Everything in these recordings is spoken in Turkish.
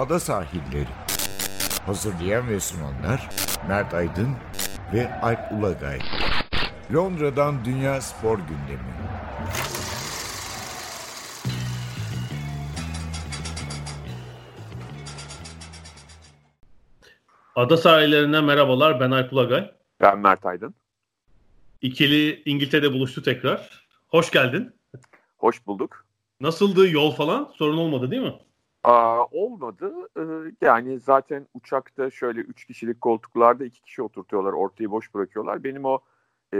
ada sahilleri. Hazırlayan ve sunanlar Mert Aydın ve Alp Ulagay. Londra'dan Dünya Spor Gündemi. Ada sahillerinden merhabalar. Ben Alp Ulagay. Ben Mert Aydın. İkili İngiltere'de buluştu tekrar. Hoş geldin. Hoş bulduk. Nasıldı yol falan? Sorun olmadı değil mi? Aa, olmadı. Ee, yani zaten uçakta şöyle üç kişilik koltuklarda iki kişi oturtuyorlar. Ortayı boş bırakıyorlar. Benim o e,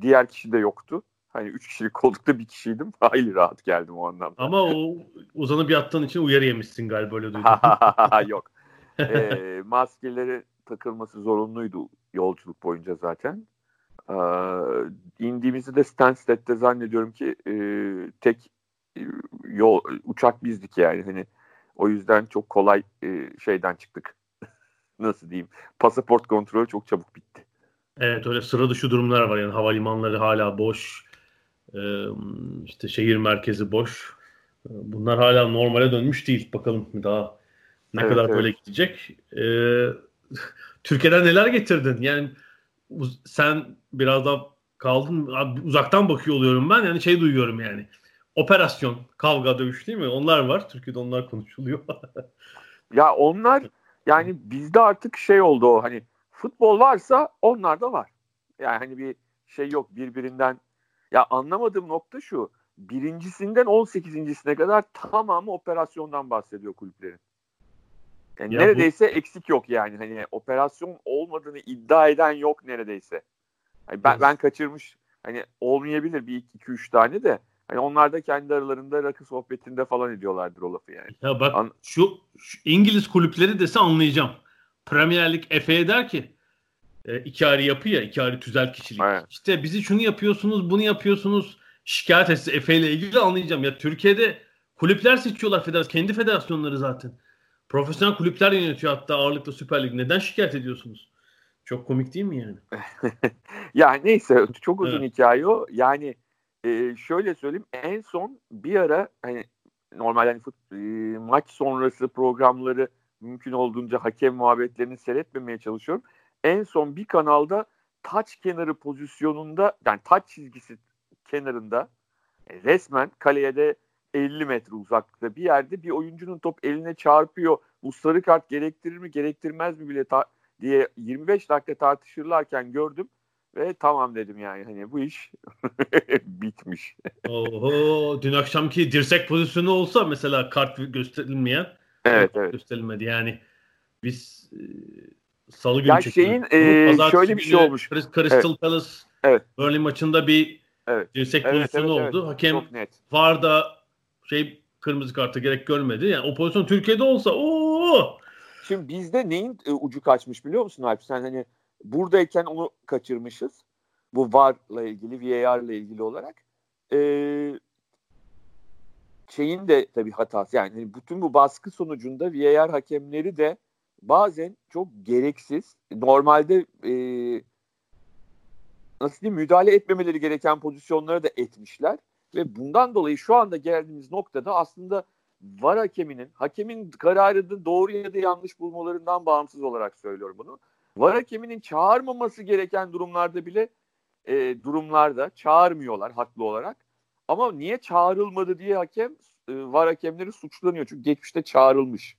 diğer kişi de yoktu. Hani üç kişilik koltukta bir kişiydim. Hayli rahat geldim o anlamda. Ama o uzanıp yattığın için uyarı yemişsin galiba öyle duydum. Yok. E, maskeleri takılması zorunluydu yolculuk boyunca zaten. Ee, indiğimizde de Stansted'de zannediyorum ki e, tek yol uçak bizdik yani hani o yüzden çok kolay e, şeyden çıktık. Nasıl diyeyim? Pasaport kontrolü çok çabuk bitti. Evet öyle sıra dışı durumlar var yani havalimanları hala boş. Ee, işte şehir merkezi boş. Bunlar hala normale dönmüş değil. Bakalım daha ne evet, kadar evet. böyle gidecek. Ee, Türkiye'den neler getirdin? Yani sen biraz daha kaldın uzaktan bakıyor oluyorum ben yani şey duyuyorum yani operasyon kavga dövüş değil mi onlar var Türkiye'de onlar konuşuluyor ya onlar yani bizde artık şey oldu o hani futbol varsa onlar da var yani hani bir şey yok birbirinden ya anlamadığım nokta şu birincisinden 18.sine kadar tamamı operasyondan bahsediyor kulüplerin. Yani ya neredeyse bu... eksik yok yani. Hani operasyon olmadığını iddia eden yok neredeyse. Hani ben, ben kaçırmış hani olmayabilir bir iki, iki üç tane de hani onlar da kendi aralarında rakı sohbetinde falan ediyorlardır o lafı yani. Ya bak An- şu, şu İngiliz kulüpleri dese anlayacağım. Premier Lig Efe'ye der ki e, iki ayrı yapı ya iki ayrı tüzel kişilik. Evet. İşte bizi şunu yapıyorsunuz bunu yapıyorsunuz şikayet etse Efe ile ilgili anlayacağım. Ya Türkiye'de kulüpler seçiyorlar federasyon kendi federasyonları zaten. Profesyonel kulüpler yönetiyor hatta ağırlıklı Süper Lig. Neden şikayet ediyorsunuz? Çok komik değil mi yani? ya neyse çok uzun evet. hikaye o. Yani e, şöyle söyleyeyim en son bir ara hani normal hani fut, e, maç sonrası programları mümkün olduğunca hakem muhabbetlerini seyretmemeye çalışıyorum. En son bir kanalda taç kenarı pozisyonunda yani taç çizgisi kenarında e, resmen kaleye de 50 metre uzaklıkta bir yerde bir oyuncunun top eline çarpıyor. Bu sarı kart gerektirir mi gerektirmez mi bile ta- diye 25 dakika tartışırlarken gördüm ve tamam dedim yani hani bu iş bitmiş. Oho dün akşamki dirsek pozisyonu olsa mesela kart gösterilmeyen evet, evet. gösterilmedi yani biz e, salı günü ya şeyin e, şöyle bir şey olmuş. Crystal evet. Palace evet. Burnley maçında bir evet. dirsek evet, pozisyonu evet, oldu. Evet. Hakem Çok net. VAR'da şey kırmızı kartı gerek görmedi. Yani o pozisyon Türkiye'de olsa o Şimdi bizde neyin e, ucu kaçmış biliyor musun Alp? Sen hani buradayken onu kaçırmışız. Bu VAR'la ilgili, VAR'la ilgili olarak. Ee, şeyin de tabii hatası. Yani bütün bu baskı sonucunda VAR hakemleri de bazen çok gereksiz, normalde e, nasıl diyeyim müdahale etmemeleri gereken pozisyonları da etmişler. Ve bundan dolayı şu anda geldiğimiz noktada aslında var hakeminin, hakemin kararını doğru ya da yanlış bulmalarından bağımsız olarak söylüyorum bunu. Var hakeminin çağırmaması gereken durumlarda bile e, durumlarda çağırmıyorlar haklı olarak. Ama niye çağrılmadı diye hakem e, var hakemleri suçlanıyor. Çünkü geçmişte çağrılmış.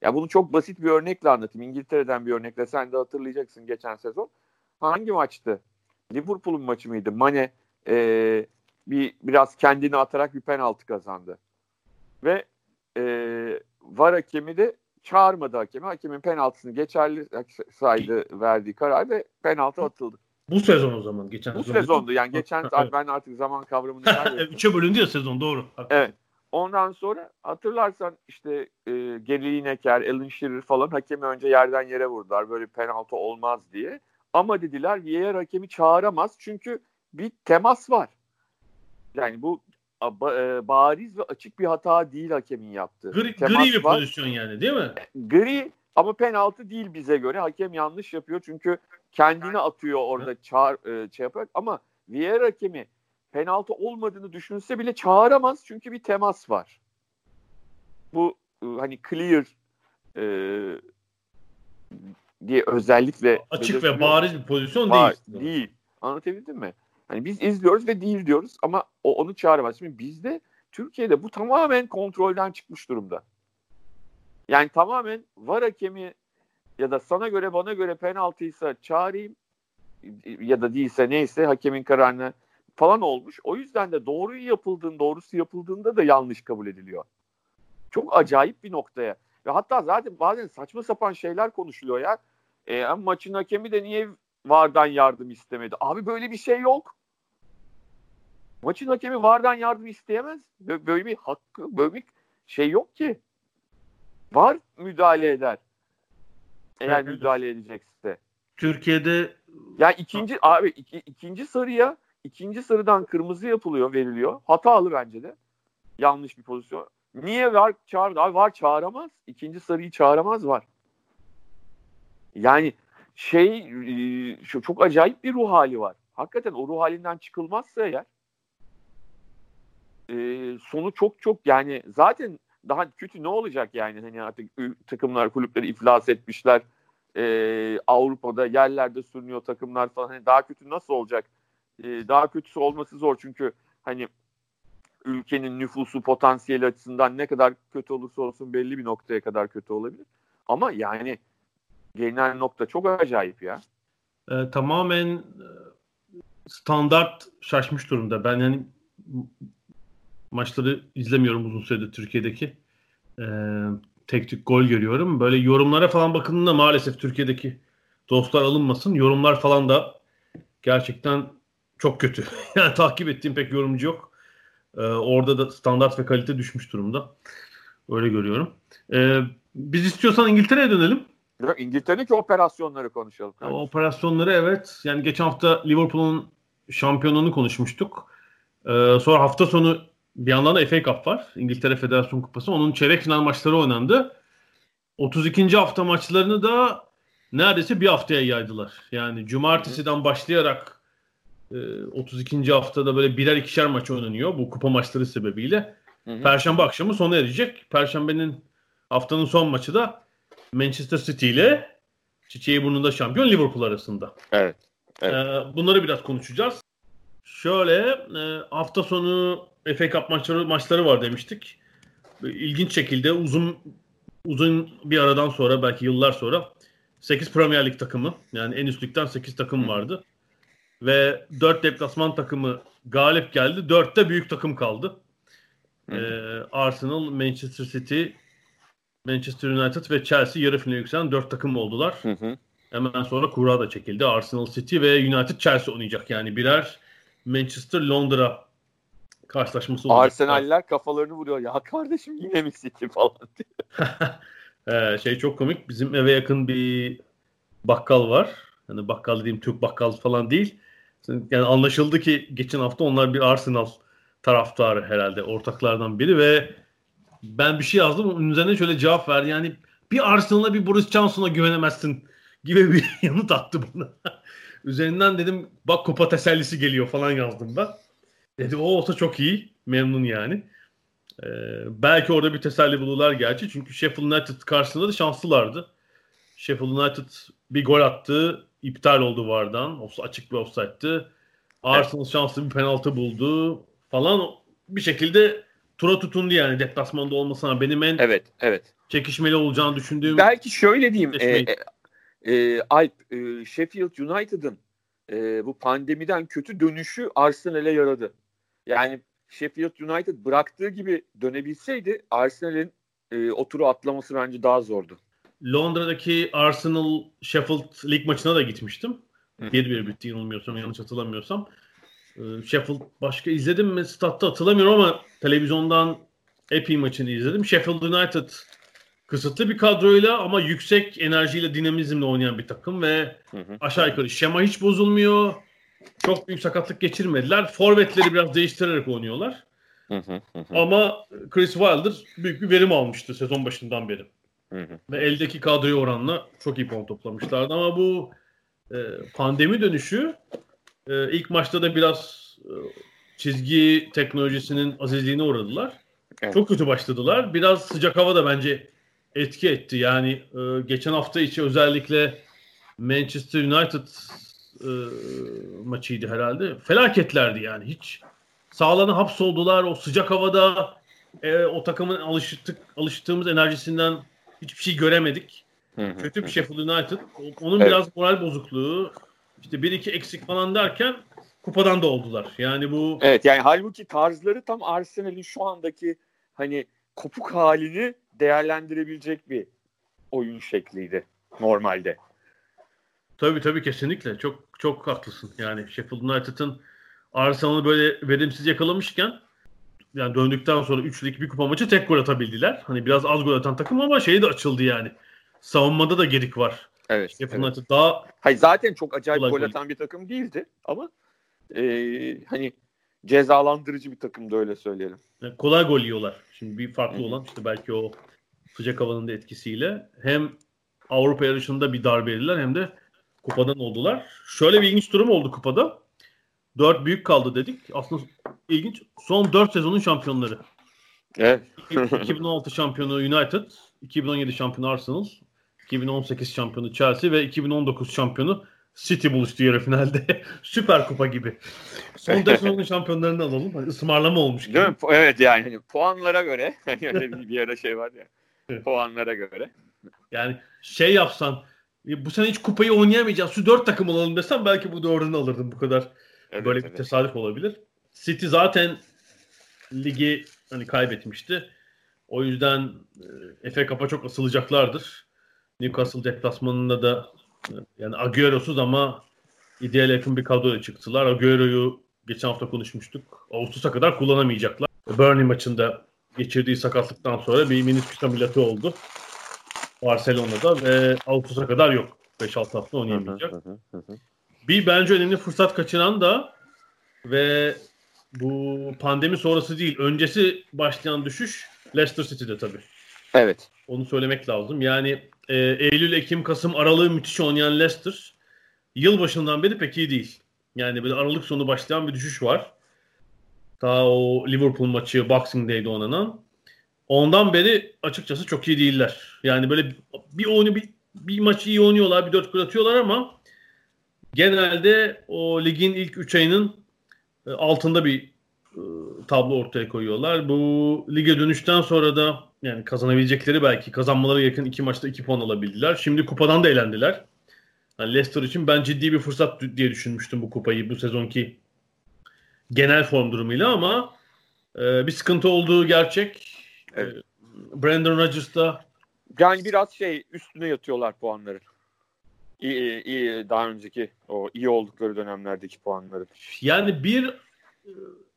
Ya bunu çok basit bir örnekle anlatayım. İngiltere'den bir örnekle sen de hatırlayacaksın geçen sezon. Hangi maçtı? Liverpool'un maçı mıydı? Mane e, bir biraz kendini atarak bir penaltı kazandı. Ve e, VAR hakemi de çağırmadı hakemi. Hakemin penaltısını geçerli saydı verdiği karar ve penaltı atıldı. Bu sezon o zaman geçen Bu sezon. sezondu yani geçen ben artık zaman kavramını. Üçe bölündü ya sezon doğru. Evet. Ondan sonra hatırlarsan işte e, Gary Lineker, Alan Shearer falan hakemi önce yerden yere vurdular. Böyle penaltı olmaz diye. Ama dediler VAR hakemi çağıramaz çünkü bir temas var. Yani bu bariz ve açık bir hata değil hakemin yaptığı. Gri, gri bir var. pozisyon yani değil mi? Gri ama penaltı değil bize göre. Hakem yanlış yapıyor çünkü kendini atıyor orada çağır e, şey yapıyor ama VAR hakemi penaltı olmadığını düşünse bile çağıramaz çünkü bir temas var. Bu e, hani clear e, diye özellikle açık ve bariz bir pozisyon var, değil. Değil. Anlatabildim mi? Hani biz izliyoruz ve değil diyoruz ama o onu çağıramaz. Şimdi bizde Türkiye'de bu tamamen kontrolden çıkmış durumda. Yani tamamen var hakemi ya da sana göre bana göre penaltıysa çağırayım ya da değilse neyse hakemin kararına falan olmuş. O yüzden de doğruyu yapıldığında, doğrusu yapıldığında da yanlış kabul ediliyor. Çok acayip bir noktaya. Ve hatta zaten bazen saçma sapan şeyler konuşuluyor ya. E, maçın hakemi de niye VAR'dan yardım istemedi? Abi böyle bir şey yok. Maçın hakemi VAR'dan yardım isteyemez. Böyle bir hakkı, böyle bir şey yok ki. VAR müdahale eder. Eğer evet. müdahale edecekse. Türkiye'de yani ikinci abi iki, ikinci sarıya ikinci sarıdan kırmızı yapılıyor, veriliyor. Hatalı bence de. Yanlış bir pozisyon. Niye var çağırdı? Abi var çağıramaz. İkinci sarıyı çağıramaz var. Yani şey e, şu çok acayip bir ruh hali var. Hakikaten o ruh halinden çıkılmazsa eğer e, sonu çok çok yani zaten daha kötü ne olacak yani? Hani artık takımlar kulüpleri iflas etmişler. E, Avrupa'da yerlerde sürünüyor takımlar falan. Hani daha kötü nasıl olacak? E, daha kötüsü olması zor çünkü hani ülkenin nüfusu potansiyeli açısından ne kadar kötü olursa olsun belli bir noktaya kadar kötü olabilir. Ama yani gelinen nokta çok acayip ya. E, tamamen standart şaşmış durumda. Ben yani maçları izlemiyorum uzun süredir Türkiye'deki. E, tek tük gol görüyorum. Böyle yorumlara falan bakıldığında maalesef Türkiye'deki dostlar alınmasın. Yorumlar falan da gerçekten çok kötü. yani takip ettiğim pek yorumcu yok. Ee, orada da standart ve kalite düşmüş durumda. Öyle görüyorum. Ee, biz istiyorsan İngiltere'ye dönelim. İngiltere'deki operasyonları konuşalım. Kardeşim. Operasyonları evet. Yani geçen hafta Liverpool'un şampiyonluğunu konuşmuştuk. Ee, sonra hafta sonu bir yandan da FA Cup var. İngiltere Federasyon Kupası. Onun çeyrek final maçları oynandı. 32. hafta maçlarını da neredeyse bir haftaya yaydılar. Yani cumartesiden başlayarak 32. E, haftada böyle birer ikişer maç oynanıyor bu kupa maçları sebebiyle. Hı hı. Perşembe akşamı sona erecek. Perşembenin haftanın son maçı da Manchester City ile çiçeği burnunda şampiyon Liverpool arasında. Evet. evet. Ee, bunları biraz konuşacağız. Şöyle e, hafta sonu FA Cup maçları maçları var demiştik. İlginç şekilde uzun uzun bir aradan sonra belki yıllar sonra 8 Premier Lig takımı yani en üst ligden 8 takım vardı. Ve 4 deplasman takımı galip geldi. 4'te büyük takım kaldı. Ee, Arsenal, Manchester City, Manchester United ve Chelsea yarı finale yükselen 4 takım oldular. Hı hı. Hemen sonra kura da çekildi. Arsenal City ve United Chelsea oynayacak. Yani birer Manchester Londra karşılaşması olacak. Arsenaller kafalarını vuruyor. Ya kardeşim yine mi City falan ee, şey çok komik. Bizim eve yakın bir bakkal var. Hani bakkal dediğim Türk bakkal falan değil. Yani anlaşıldı ki geçen hafta onlar bir Arsenal taraftarı herhalde ortaklardan biri ve ben bir şey yazdım onun üzerine şöyle cevap verdi. Yani bir Arsenal'a bir Boris Johnson'a güvenemezsin gibi bir yanıt attı bana. Üzerinden dedim bak kupa tesellisi geliyor falan yazdım ben. Dedi o olsa çok iyi. Memnun yani. Ee, belki orada bir teselli bulurlar gerçi. Çünkü Sheffield United karşısında da şanslılardı. Sheffield United bir gol attı. iptal oldu vardan. Açık bir offside'dı. Arsenal evet. şanslı bir penaltı buldu falan. Bir şekilde tura tutundu yani deplasmanda olmasına. Benim en evet, evet. çekişmeli olacağını düşündüğüm Belki şöyle diyeyim. E, e, e, Alp, e, Sheffield United'ın e, bu pandemiden kötü dönüşü Arsenal'e yaradı. Yani Sheffield United bıraktığı gibi dönebilseydi Arsenal'in e, o turu atlaması bence daha zordu. Londra'daki Arsenal Sheffield lig maçına da gitmiştim. 1-1 bitti yanılmıyorsam yanlış hatırlamıyorsam. Ee, Sheffield başka izledim mi statta hatırlamıyorum ama televizyondan epey maçını izledim. Sheffield United kısıtlı bir kadroyla ama yüksek enerjiyle dinamizmle oynayan bir takım ve hı hı. aşağı yukarı şema hiç bozulmuyor. Çok büyük sakatlık geçirmediler. Forvetleri biraz değiştirerek oynuyorlar. Hı hı hı. Ama Chris Wilder büyük bir verim almıştı sezon başından beri. Ve eldeki kadroyu oranla çok iyi puan toplamışlardı. Ama bu e, pandemi dönüşü e, ilk maçta da biraz e, çizgi teknolojisinin azizliğine uğradılar. Evet. Çok kötü başladılar. Biraz sıcak hava da bence etki etti. Yani e, geçen hafta içi özellikle Manchester United e, maçıydı herhalde. Felaketlerdi yani. Hiç sağlana hapsoldular. O sıcak havada e, o takımın alıştık, alıştığımız enerjisinden hiçbir şey göremedik. Kötü bir Sheffield United. Onun evet. biraz moral bozukluğu, işte bir iki eksik falan derken kupadan da oldular. Yani bu Evet yani halbuki tarzları tam Arsenal'in şu andaki hani kopuk halini değerlendirebilecek bir oyun şekliydi normalde. Tabii tabii kesinlikle. Çok çok haklısın. Yani Sheffield United'ın Arsenal'ı böyle verimsiz yakalamışken yani döndükten sonra 3 lig bir kupa maçı tek gol atabildiler. Hani biraz az gol atan takım ama şey de açıldı yani. Savunmada da gedik var. Evet. Sheffield evet. United daha Hayır zaten çok acayip gol atan bir takım değildi ama e, hani cezalandırıcı bir takım da öyle söyleyelim. Yani kolay gol yiyorlar. Şimdi bir farklı Hı-hı. olan işte belki o sıcak havanın da etkisiyle hem Avrupa yarışında bir darbe yediler hem de kupadan oldular. Şöyle bir ilginç durum oldu kupada. Dört büyük kaldı dedik. Aslında ilginç. Son dört sezonun şampiyonları. Evet. 2016 şampiyonu United, 2017 şampiyonu Arsenal, 2018 şampiyonu Chelsea ve 2019 şampiyonu City buluştu yarı finalde. Süper kupa gibi. Son dört sezonun şampiyonlarını alalım. Hani ısmarlama olmuş gibi. Değil mi? Evet yani hani puanlara göre. Hani öyle bir, bir ara şey var ya. puanlara göre. Yani şey yapsan bu sene hiç kupayı oynayamayacağız. Şu dört takım alalım desem belki bu doğrunu alırdım bu kadar. Evet, Böyle evet. bir tesadüf olabilir. City zaten ligi hani kaybetmişti. O yüzden e, FA Cup'a çok asılacaklardır. Newcastle deplasmanında da e, yani Agüero'suz ama ideal yakın bir kadroya çıktılar. Agüero'yu geçen hafta konuşmuştuk. Ağustos'a kadar kullanamayacaklar. Burnley maçında geçirdiği sakatlıktan sonra bir minisküs ameliyatı oldu. Barcelona'da ve Ağustos'a kadar yok. 5-6 hafta oynayamayacak. bir bence önemli fırsat kaçıran da ve bu pandemi sonrası değil, öncesi başlayan düşüş Leicester City'de tabii. Evet. Onu söylemek lazım. Yani e, Eylül, Ekim, Kasım aralığı müthiş oynayan Leicester yılbaşından beri pek iyi değil. Yani böyle Aralık sonu başlayan bir düşüş var. Daha o Liverpool maçı Boxing Day'de oynanan. Ondan beri açıkçası çok iyi değiller. Yani böyle bir oyunu bir, bir maçı iyi oynuyorlar, bir dört gol atıyorlar ama genelde o ligin ilk üç ayının e, altında bir e, tablo ortaya koyuyorlar. Bu lige dönüşten sonra da yani kazanabilecekleri belki kazanmaları yakın iki maçta iki puan alabildiler. Şimdi kupadan da elendiler. Yani Leicester için ben ciddi bir fırsat diye düşünmüştüm bu kupayı bu sezonki genel form durumuyla ama e, bir sıkıntı olduğu gerçek. Evet. Brandon Rodgers da yani biraz şey üstüne yatıyorlar puanları. İyi, iyi daha önceki o iyi oldukları dönemlerdeki puanları. Yani bir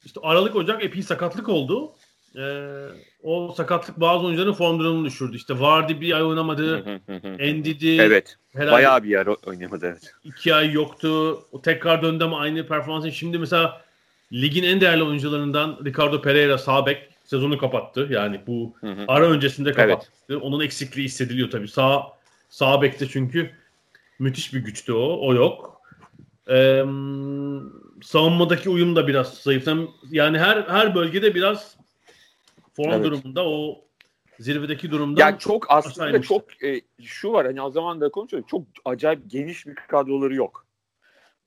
işte Aralık Ocak epey sakatlık oldu. Ee, o sakatlık bazı oyuncuların form durumunu düşürdü. İşte Vardy bir ay oynamadı. Endidi evet. Bayağı bir yer oynamadı evet. İki ay yoktu. O tekrar döndü ama aynı performansı. Şimdi mesela ligin en değerli oyuncularından Ricardo Pereira sağ bek sezonu kapattı. Yani bu ara öncesinde kapattı. Evet. Onun eksikliği hissediliyor tabii. Sağ sağ bekte çünkü müthiş bir güçtü o. O yok. Ee, savunmadaki uyum da biraz zayıf. Yani her her bölgede biraz form evet. durumunda o zirvedeki durumda. Yani çok aslında çok e, şu var hani o zaman da konuşuyoruz. Çok acayip geniş bir kadroları yok.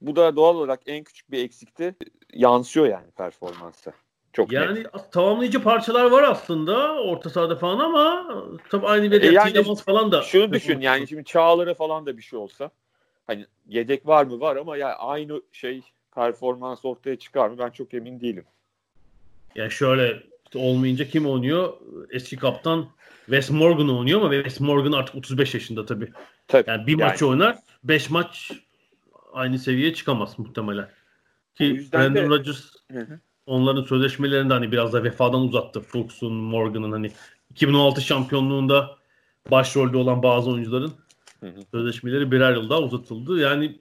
Bu da doğal olarak en küçük bir eksikti. Yansıyor yani performansa. Çok yani net. tamamlayıcı parçalar var aslında orta sahada falan ama tabii aynı bir e yani, falan da. Şunu düşün yani şimdi Çağlar'a falan da bir şey olsa hani yedek var mı var ama ya aynı şey performans ortaya çıkar mı ben çok emin değilim. Ya şöyle olmayınca kim oynuyor? Eski kaptan Wes Morgan oynuyor ama Wes Morgan artık 35 yaşında tabii. tabii yani bir yani. maç oynar, 5 maç aynı seviyeye çıkamaz muhtemelen. Ki Brandon de... Rodgers onların sözleşmelerini de hani biraz da vefadan uzattı. Fuchs'un, Morgan'ın hani 2016 şampiyonluğunda başrolde olan bazı oyuncuların Hı hı. Sözleşmeleri birer yıl daha uzatıldı. Yani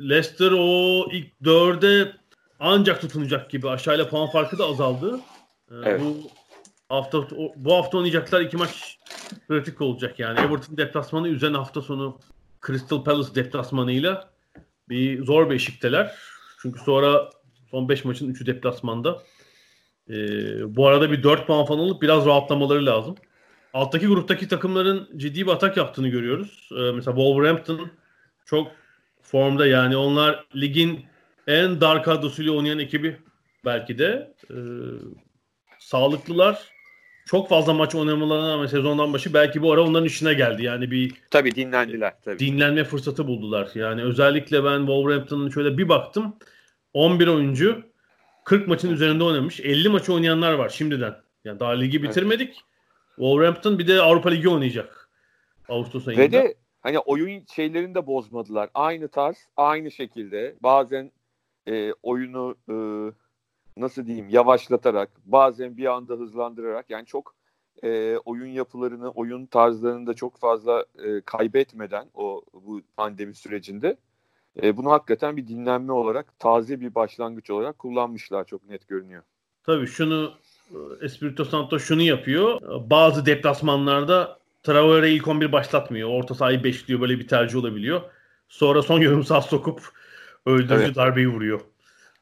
Leicester o ilk dörde ancak tutunacak gibi aşağıyla puan farkı da azaldı. Ee, evet. Bu hafta bu hafta oynayacaklar iki maç kritik olacak yani. Everton deplasmanı üzerine hafta sonu Crystal Palace deplasmanıyla bir zor beşikteler. Çünkü sonra son 5 maçın 3'ü deplasmanda. E, bu arada bir 4 puan falan alıp biraz rahatlamaları lazım. Alttaki gruptaki takımların ciddi bir atak yaptığını görüyoruz. E, mesela Wolverhampton çok formda yani onlar ligin en dar kadrosuyla oynayan ekibi belki de. E, sağlıklılar. Çok fazla maç oynamalarına rağmen sezondan başı belki bu ara onların işine geldi. Yani bir tabii dinlendiler tabii. Dinlenme fırsatı buldular. Yani özellikle ben Wolverhampton'ın şöyle bir baktım. 11 oyuncu 40 maçın üzerinde oynamış. 50 maçı oynayanlar var şimdiden. Yani daha ligi bitirmedik. Evet. Wolverhampton bir de Avrupa Ligi oynayacak. Ağustos ayında. Ve de hani oyun şeylerini de bozmadılar. Aynı tarz, aynı şekilde. Bazen e, oyunu e, nasıl diyeyim yavaşlatarak, bazen bir anda hızlandırarak yani çok e, oyun yapılarını, oyun tarzlarını da çok fazla e, kaybetmeden o bu pandemi sürecinde e, bunu hakikaten bir dinlenme olarak, taze bir başlangıç olarak kullanmışlar çok net görünüyor. Tabii şunu e, Espirito Santo şunu yapıyor. Bazı deplasmanlarda Traore'yi ilk 11 başlatmıyor. Orta sahayı beşliyor. Böyle bir tercih olabiliyor. Sonra son yarım saat sokup öldürücü evet. darbeyi vuruyor.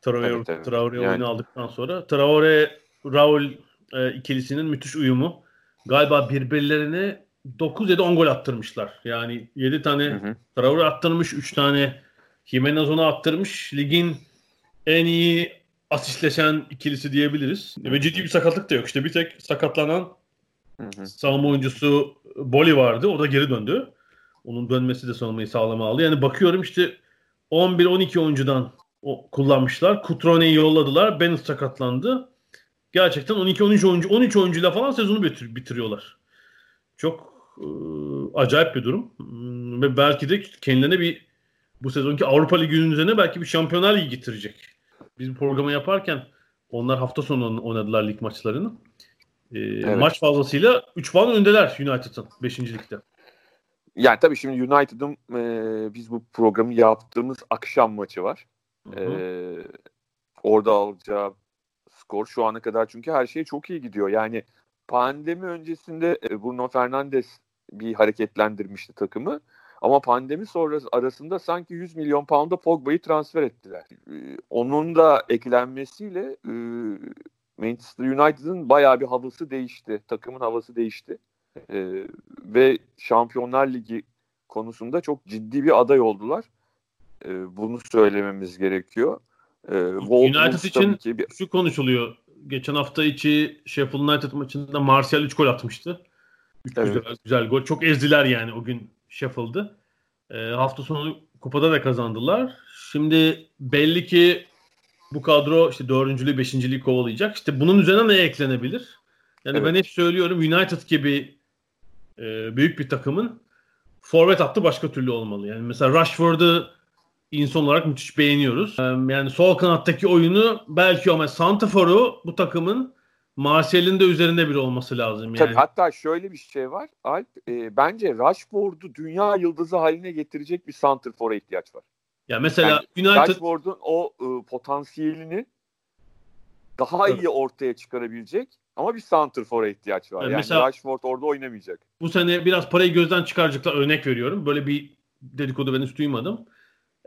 Traore, evet, evet. Traore yani. oyunu aldıktan sonra. Traore Raul e, ikilisinin müthiş uyumu. Galiba birbirlerine 9 ya da 10 gol attırmışlar. Yani 7 tane hı hı. Traore attırmış, 3 tane Jimenez ona attırmış. Ligin en iyi asistleşen ikilisi diyebiliriz. Hı. Ve ciddi bir sakatlık da yok. İşte bir tek sakatlanan hı hı. savunma oyuncusu Boli vardı. O da geri döndü. Onun dönmesi de savunmayı sağlama aldı. Yani bakıyorum işte 11-12 oyuncudan o, kullanmışlar. Kutrone'yi yolladılar. Bennett sakatlandı. Gerçekten 12-13 oyuncu 13 oyuncuyla falan sezonu bitir, bitiriyorlar. Çok e, acayip bir durum. Hmm, ve belki de kendilerine bir bu sezonki Avrupa Ligi'nin üzerine belki bir Şampiyonlar Ligi getirecek. Biz bu programı yaparken onlar hafta sonu oynadılar lig maçlarını. E, evet. Maç fazlasıyla 3 puan öndeler United'ın 5. ligde. Yani tabii şimdi United'ın e, biz bu programı yaptığımız akşam maçı var. Ee, orada alacağı skor şu ana kadar çünkü her şey çok iyi gidiyor. Yani pandemi öncesinde e, Bruno Fernandes bir hareketlendirmişti takımı. Ama pandemi sonrası arasında sanki 100 milyon pound'a Pogba'yı transfer ettiler. Ee, onun da eklenmesiyle e, Manchester United'ın bayağı bir havası değişti. Takımın havası değişti. Ee, ve Şampiyonlar Ligi konusunda çok ciddi bir aday oldular. E, bunu söylememiz gerekiyor. United için bir... şu konuşuluyor. Geçen hafta içi Sheffield United maçında Martial 3 gol atmıştı. 3 evet. güzel, güzel gol. Çok ezdiler yani o gün Sheffield'ı. E, hafta sonu kupada da kazandılar. Şimdi belli ki bu kadro işte dördüncülüğü, beşinciliği kovalayacak. İşte bunun üzerine ne eklenebilir? Yani evet. ben hep söylüyorum United gibi e, büyük bir takımın forvet hattı başka türlü olmalı. Yani mesela Rashford'u insan olarak müthiş beğeniyoruz. Yani sol kanattaki oyunu belki ama Santafor'u bu takımın Martial'in de üzerinde bir olması lazım. Yani. Tabii, hatta şöyle bir şey var. Alp e, bence Rashford'u dünya yıldızı haline getirecek bir Santrafor'a ihtiyaç var. Ya mesela yani United Rashford'un o e, potansiyelini daha evet. iyi ortaya çıkarabilecek ama bir Santrafor'a ihtiyaç var. Yani, yani mesela, Rashford orada oynamayacak. Bu sene biraz parayı gözden çıkaracaklar örnek veriyorum. Böyle bir dedikodu ben hiç duymadım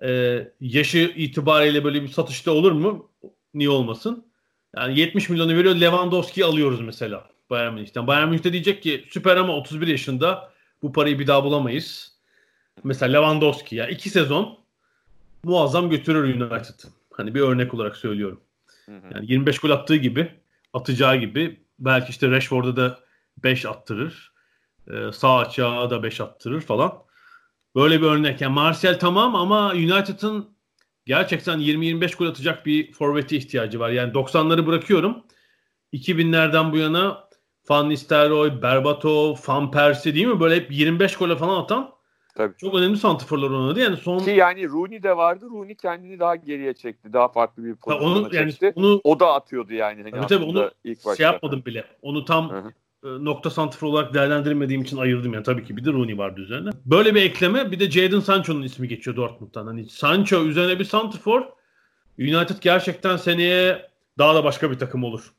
e, yaşı itibariyle böyle bir satışta olur mu? Niye olmasın? Yani 70 milyonu veriyor Lewandowski'yi alıyoruz mesela Bayern Münih'ten. Bayern Münih de diyecek ki süper ama 31 yaşında bu parayı bir daha bulamayız. Mesela Lewandowski ya iki sezon muazzam götürür United. Hani bir örnek olarak söylüyorum. Yani 25 gol attığı gibi atacağı gibi belki işte Rashford'a da 5 attırır. Ee, sağ açığa da 5 attırır falan. Böyle bir örnek. Yani Martial tamam ama United'ın gerçekten 20-25 gol atacak bir forvete ihtiyacı var. Yani 90'ları bırakıyorum. 2000'lerden bu yana Van Nistelrooy, Berbatov, Van Persie değil mi? Böyle hep 25 gol falan atan Tabii. çok önemli santrforlar oynadı. Yani son Ki yani Rooney de vardı. Rooney kendini daha geriye çekti. Daha farklı bir pozisyona onu, yani çekti. Onu, o da atıyordu yani. Hani tabii tabii onu ilk başta. şey yapmadım bile. Onu tam Hı-hı. E, nokta santrfor olarak değerlendirmediğim için ayırdım yani tabii ki bir de Rooney vardı üzerine. Böyle bir ekleme bir de Jadon Sancho'nun ismi geçiyor Dortmund'dan. Hani Sancho üzerine bir santrfor United gerçekten seneye daha da başka bir takım olur.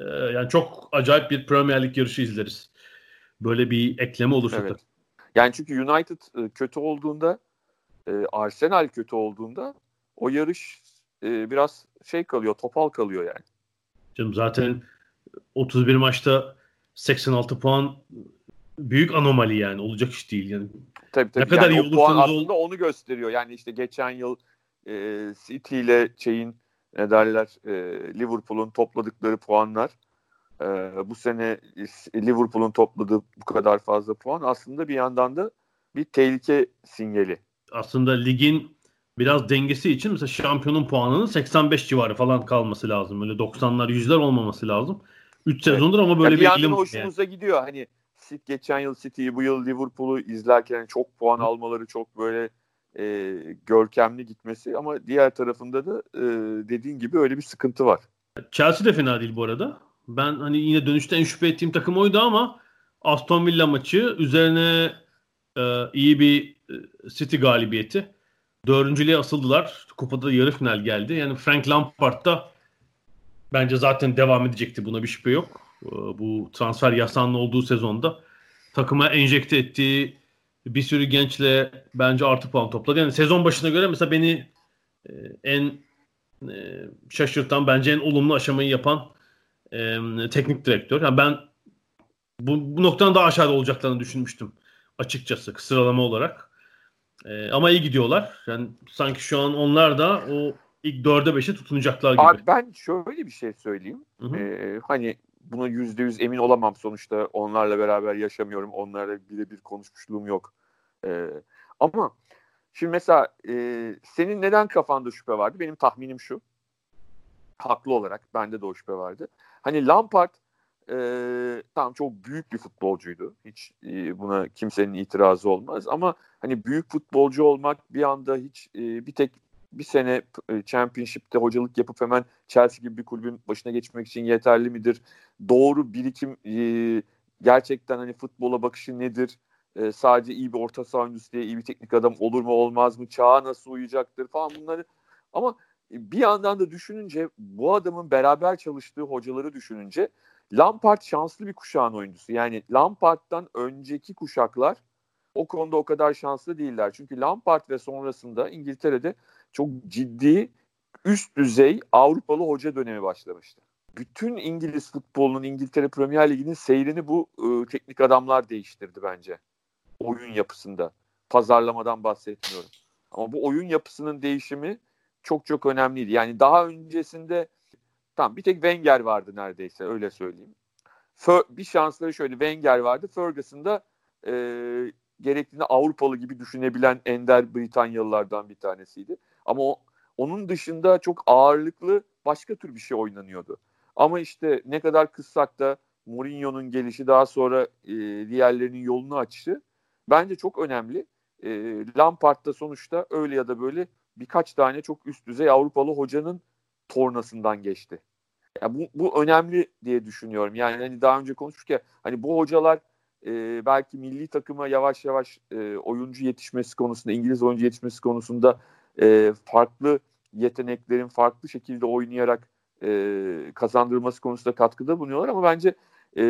Ee, yani çok acayip bir Premier Lig yarışı izleriz. Böyle bir ekleme olursa. Evet. Yani çünkü United e, kötü olduğunda e, Arsenal kötü olduğunda o yarış biraz şey kalıyor, topal kalıyor yani. Canım zaten 31 maçta 86 puan büyük anomali yani olacak iş değil yani. Tabii tabii. Ne kadar yani iyi puan aslında ol... onu gösteriyor. Yani işte geçen yıl e, City ile şeyin ne derler e, Liverpool'un topladıkları puanlar e, bu sene Liverpool'un topladığı bu kadar fazla puan aslında bir yandan da bir tehlike sinyali. Aslında ligin biraz dengesi için mesela şampiyonun puanının 85 civarı falan kalması lazım. Öyle 90'lar 100'ler olmaması lazım. 3 evet. sezondur ama böyle yani bir ilim. hoşumuza yani. gidiyor. Hani geçen yıl City'yi bu yıl Liverpool'u izlerken çok puan almaları çok böyle e, görkemli gitmesi ama diğer tarafında da e, dediğin gibi öyle bir sıkıntı var. Chelsea de fena değil bu arada. Ben hani yine dönüşte en şüphe ettiğim takım oydu ama Aston Villa maçı üzerine e, iyi bir e, City galibiyeti. Dördüncülüğe asıldılar. Kupada yarı final geldi. Yani Frank Lampard da bence zaten devam edecekti. Buna bir şüphe yok. E, bu transfer yasağının olduğu sezonda takıma enjekte ettiği bir sürü gençle bence artı puan topladı. Yani sezon başına göre mesela beni e, en e, şaşırtan bence en olumlu aşamayı yapan e, teknik direktör. Yani ben bu, bu noktadan daha aşağıda olacaklarını düşünmüştüm açıkçası sıralama olarak. E, ama iyi gidiyorlar. Yani sanki şu an onlar da o ilk dörde beşe tutunacaklar gibi. Abi ben şöyle bir şey söyleyeyim. Hı hı. Ee, hani buna yüzde yüz emin olamam sonuçta onlarla beraber yaşamıyorum. Onlarla birebir konuşmuşluğum yok. Ee, ama şimdi mesela e, senin neden kafanda şüphe vardı? Benim tahminim şu. Haklı olarak bende de o şüphe vardı. Hani Lampard e, tamam çok büyük bir futbolcuydu. Hiç e, buna kimsenin itirazı olmaz. Ama hani büyük futbolcu olmak bir anda hiç e, bir tek bir sene e, Championship'te hocalık yapıp hemen Chelsea gibi bir kulübün başına geçmek için yeterli midir? Doğru birikim e, gerçekten hani futbola bakışı nedir? E, sadece iyi bir orta saha oyuncusu diye iyi bir teknik adam olur mu olmaz mı? Çağa nasıl uyacaktır falan bunları. Ama bir yandan da düşününce bu adamın beraber çalıştığı hocaları düşününce Lampard şanslı bir kuşağın oyuncusu. Yani Lampard'dan önceki kuşaklar o konuda o kadar şanslı değiller. Çünkü Lampard ve sonrasında İngiltere'de çok ciddi üst düzey Avrupalı hoca dönemi başlamıştı. Bütün İngiliz futbolunun İngiltere Premier Ligi'nin seyrini bu e, teknik adamlar değiştirdi bence. Oyun yapısında. Pazarlamadan bahsetmiyorum. Ama bu oyun yapısının değişimi çok çok önemliydi. Yani daha öncesinde tam bir tek Wenger vardı neredeyse öyle söyleyeyim. Fer, bir şansları şöyle Wenger vardı. Ferguson'da e, gerektiğinde Avrupalı gibi düşünebilen ender Britanyalılardan bir tanesiydi. Ama o, onun dışında çok ağırlıklı başka tür bir şey oynanıyordu. Ama işte ne kadar kıssak da Mourinho'nun gelişi daha sonra e, diğerlerinin yolunu açışı bence çok önemli. E, Lampard da sonuçta öyle ya da böyle birkaç tane çok üst düzey Avrupalı hocanın tornasından geçti. Yani bu, bu önemli diye düşünüyorum. Yani hani daha önce konuştuk ya hani bu hocalar e, belki milli takıma yavaş yavaş e, oyuncu yetişmesi konusunda, İngiliz oyuncu yetişmesi konusunda e, farklı yeteneklerin farklı şekilde oynayarak e, kazandırılması konusunda katkıda bulunuyorlar ama bence e,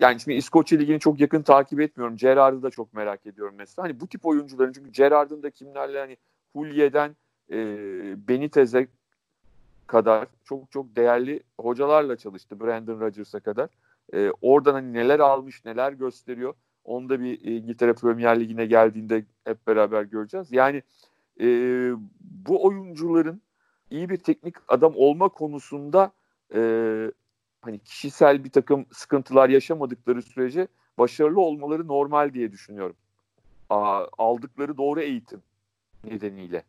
yani şimdi İskoçya Ligi'ni çok yakın takip etmiyorum. Gerard'ı da çok merak ediyorum mesela. Hani bu tip oyuncuların çünkü Gerard'ın da kimlerle hani Hulye'den e, Benitez'e kadar çok çok değerli hocalarla çalıştı. Brandon Rodgers'a kadar. E, oradan hani neler almış, neler gösteriyor. Onu da bir İngiltere Premier Ligi'ne geldiğinde hep beraber göreceğiz. Yani e, bu oyuncuların iyi bir teknik adam olma konusunda e, hani kişisel bir takım sıkıntılar yaşamadıkları sürece başarılı olmaları normal diye düşünüyorum. Aa, aldıkları doğru eğitim nedeniyle.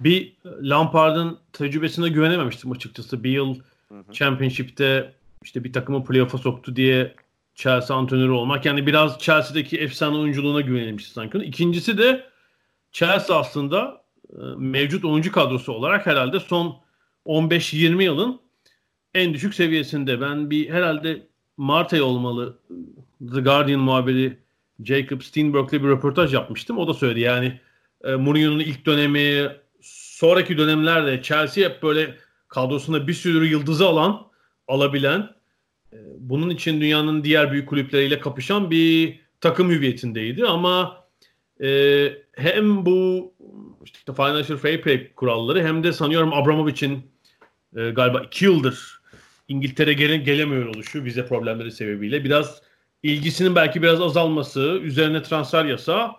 Bir Lampard'ın tecrübesine güvenememiştim açıkçası. Bir yıl hı hı. Championship'te işte bir takımı playoff'a soktu diye Chelsea antrenörü olmak. Yani biraz Chelsea'deki efsane oyunculuğuna güvenilmişti sanki. İkincisi de Chelsea aslında e, mevcut oyuncu kadrosu olarak herhalde son 15-20 yılın en düşük seviyesinde. Ben bir herhalde Mart ayı olmalı The Guardian muhabiri Jacob Steinberg'le bir röportaj yapmıştım. O da söyledi yani e, Mourinho'nun ilk dönemi sonraki dönemlerde Chelsea hep böyle kadrosunda bir sürü yıldızı alan alabilen e, bunun için dünyanın diğer büyük kulüpleriyle kapışan bir takım hüviyetindeydi ama e, hem bu işte Financial Fair Play kuralları hem de sanıyorum Abramovich'in e, galiba iki yıldır İngiltere gele, gelemiyor oluşu vize problemleri sebebiyle. Biraz ilgisinin belki biraz azalması, üzerine transfer yasağı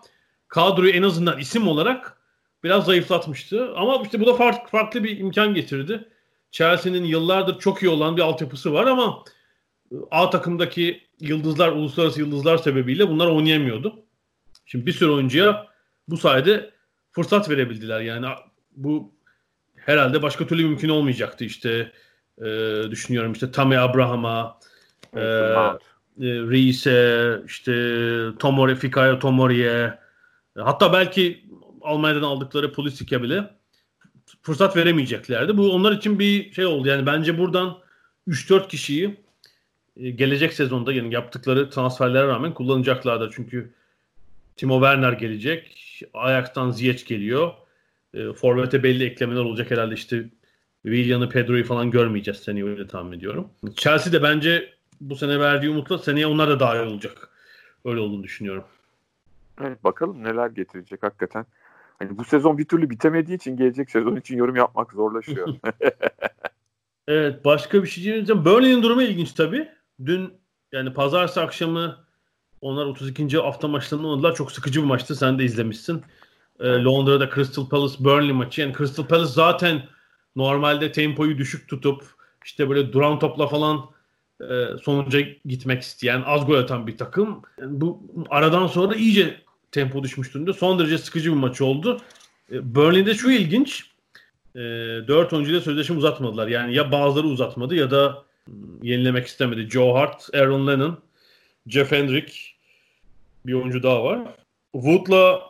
kadroyu en azından isim olarak biraz zayıflatmıştı. Ama işte bu da farklı, farklı bir imkan getirdi. Chelsea'nin yıllardır çok iyi olan bir altyapısı var ama A takımdaki yıldızlar, uluslararası yıldızlar sebebiyle bunlar oynayamıyordu. Şimdi bir sürü oyuncuya bu sayede fırsat verebildiler. Yani bu herhalde başka türlü mümkün olmayacaktı işte e, düşünüyorum işte Tammy Abraham'a e, e, Reis'e işte Tomori, Fikayo Tomori'ye hatta belki Almanya'dan aldıkları Pulisic'e bile fırsat veremeyeceklerdi. Bu onlar için bir şey oldu. Yani bence buradan 3-4 kişiyi e, gelecek sezonda yani yaptıkları transferlere rağmen kullanacaklardır. Çünkü Timo Werner gelecek. Ajax'tan Ziyech geliyor. E, Forvet'e belli eklemeler olacak herhalde işte Willian'ı, Pedro'yu falan görmeyeceğiz seneye öyle tahmin ediyorum. Chelsea de bence bu sene verdiği umutla seneye onlar da dahil olacak. Öyle olduğunu düşünüyorum. Evet bakalım neler getirecek hakikaten. Hani bu sezon bir türlü bitemediği için gelecek sezon için yorum yapmak zorlaşıyor. evet başka bir şey diyeceğim. Burnley'in durumu ilginç tabii. Dün yani pazartesi akşamı onlar 32. hafta maçlarını oynadılar. Çok sıkıcı bir maçtı. Sen de izlemişsin. Ee, Londra'da Crystal Palace Burnley maçı. Yani Crystal Palace zaten normalde tempoyu düşük tutup işte böyle duran topla falan e, sonuca gitmek isteyen, az gol atan bir takım. Yani bu aradan sonra iyice tempo düşmüş durumda. Son derece sıkıcı bir maç oldu. E, Burnley'de şu ilginç. E, 4 oyuncuyla sözleşme uzatmadılar. Yani ya bazıları uzatmadı ya da yenilemek istemedi. Joe Hart, Aaron Lennon, Jeff Hendrick bir oyuncu daha var. Wood'la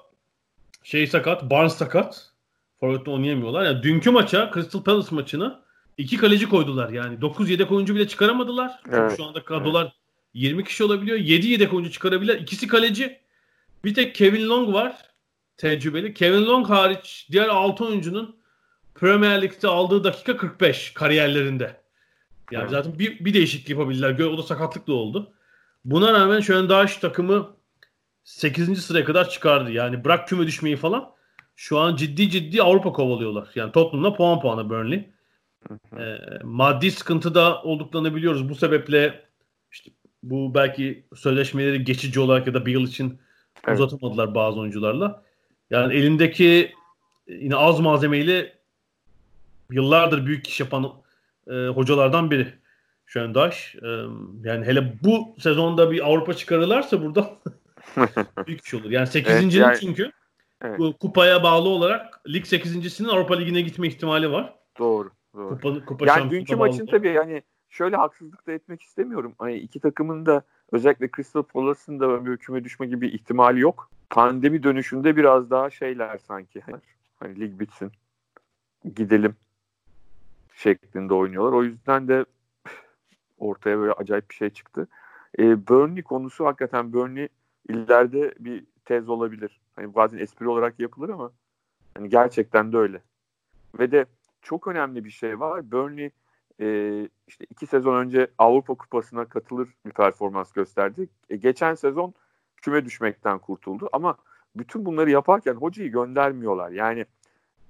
şey sakat, Barnes sakat. Forvet'te oynayamıyorlar. Yani dünkü maça, Crystal Palace maçına iki kaleci koydular. Yani 9 yedek oyuncu bile çıkaramadılar. Evet. Şu anda kadrolar evet. 20 kişi olabiliyor. 7 yedek oyuncu çıkarabilir. İkisi kaleci. Bir tek Kevin Long var. Tecrübeli. Kevin Long hariç diğer 6 oyuncunun Premier Lig'de aldığı dakika 45 kariyerlerinde. Yani evet. zaten bir, bir değişiklik yapabildiler. O da sakatlık da oldu. Buna rağmen şu an daha şu takımı 8. sıraya kadar çıkardı. Yani bırak küme düşmeyi falan. Şu an ciddi ciddi Avrupa kovalıyorlar. Yani Tottenham'la puan puana Burnley. e, maddi sıkıntı da olduklarını biliyoruz. Bu sebeple işte bu belki sözleşmeleri geçici olarak ya da bir yıl için evet. uzatamadılar bazı oyuncularla. Yani elindeki yine az malzemeyle yıllardır büyük iş yapan e, hocalardan biri Şöndaş. E, yani hele bu sezonda bir Avrupa çıkarırlarsa burada büyük iş olur. Yani 8. Evet, yani, çünkü evet. bu kupaya bağlı olarak lig 8.sinin Avrupa Ligi'ne gitme ihtimali var. Doğru. doğru. Kupa, kupa yani dünkü maçın tabii yani şöyle haksızlık da etmek istemiyorum. Hani iki takımın da özellikle Crystal Palace'ın da bir küme düşme gibi ihtimali yok. Pandemi dönüşünde biraz daha şeyler sanki. Hani lig bitsin. Gidelim şeklinde oynuyorlar. O yüzden de ortaya böyle acayip bir şey çıktı. E, Burnley konusu hakikaten Burnley ileride bir tez olabilir. Hani bazen espri olarak yapılır ama hani gerçekten de öyle. Ve de çok önemli bir şey var. Burnley e, işte iki sezon önce Avrupa Kupası'na katılır bir performans gösterdi. E, geçen sezon küme düşmekten kurtuldu ama bütün bunları yaparken hocayı göndermiyorlar. Yani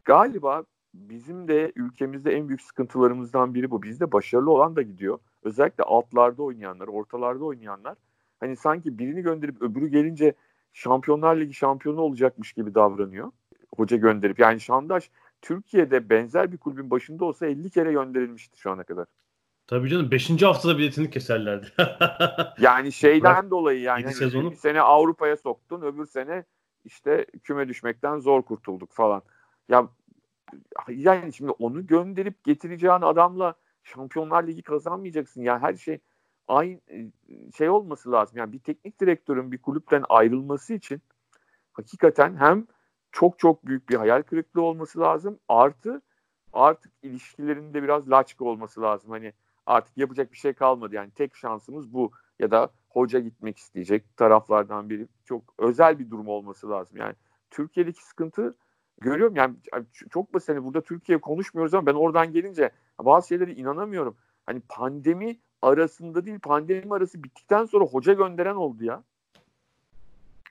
galiba bizim de ülkemizde en büyük sıkıntılarımızdan biri bu. Bizde başarılı olan da gidiyor. Özellikle altlarda oynayanlar, ortalarda oynayanlar hani sanki birini gönderip öbürü gelince Şampiyonlar Ligi şampiyonu olacakmış gibi davranıyor. Hoca gönderip yani Şandaş Türkiye'de benzer bir kulübün başında olsa 50 kere gönderilmişti şu ana kadar. Tabii canım 5. haftada biletini keserlerdi. yani şeyden Bırak, dolayı yani hani sezonu. bir sene Avrupa'ya soktun öbür sene işte küme düşmekten zor kurtulduk falan. Ya yani şimdi onu gönderip getireceğin adamla Şampiyonlar Ligi kazanmayacaksın. Yani her şey aynı e, şey olması lazım. Yani bir teknik direktörün bir kulüpten ayrılması için hakikaten hem çok çok büyük bir hayal kırıklığı olması lazım. Artı artık ilişkilerinde biraz laçka olması lazım. Hani artık yapacak bir şey kalmadı. Yani tek şansımız bu. Ya da hoca gitmek isteyecek taraflardan biri. Çok özel bir durum olması lazım. Yani Türkiye'deki sıkıntı görüyorum. Yani çok basit. Hani burada Türkiye konuşmuyoruz ama ben oradan gelince bazı şeylere inanamıyorum. Hani pandemi arasında değil pandemi arası bittikten sonra hoca gönderen oldu ya.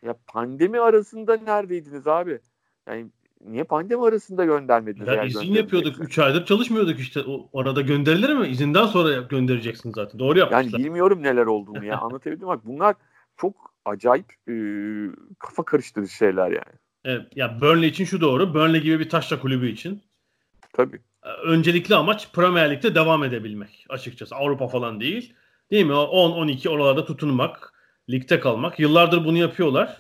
Ya pandemi arasında neredeydiniz abi? Yani niye pandemi arasında göndermediler? Ya izin yapıyorduk. 3 aydır çalışmıyorduk işte. O arada gönderilir mi? İzinden sonra göndereceksin zaten. Doğru yapmışlar. Yani bilmiyorum neler olduğunu ya. Anlatabildim bak. Bunlar çok acayip e, kafa karıştırıcı şeyler yani. Evet, ya Burnley için şu doğru. Burnley gibi bir taşla kulübü için. Tabii. Öncelikli amaç Premier Lig'de devam edebilmek açıkçası. Avrupa falan değil. Değil mi? 10-12 oralarda tutunmak, ligde kalmak. Yıllardır bunu yapıyorlar.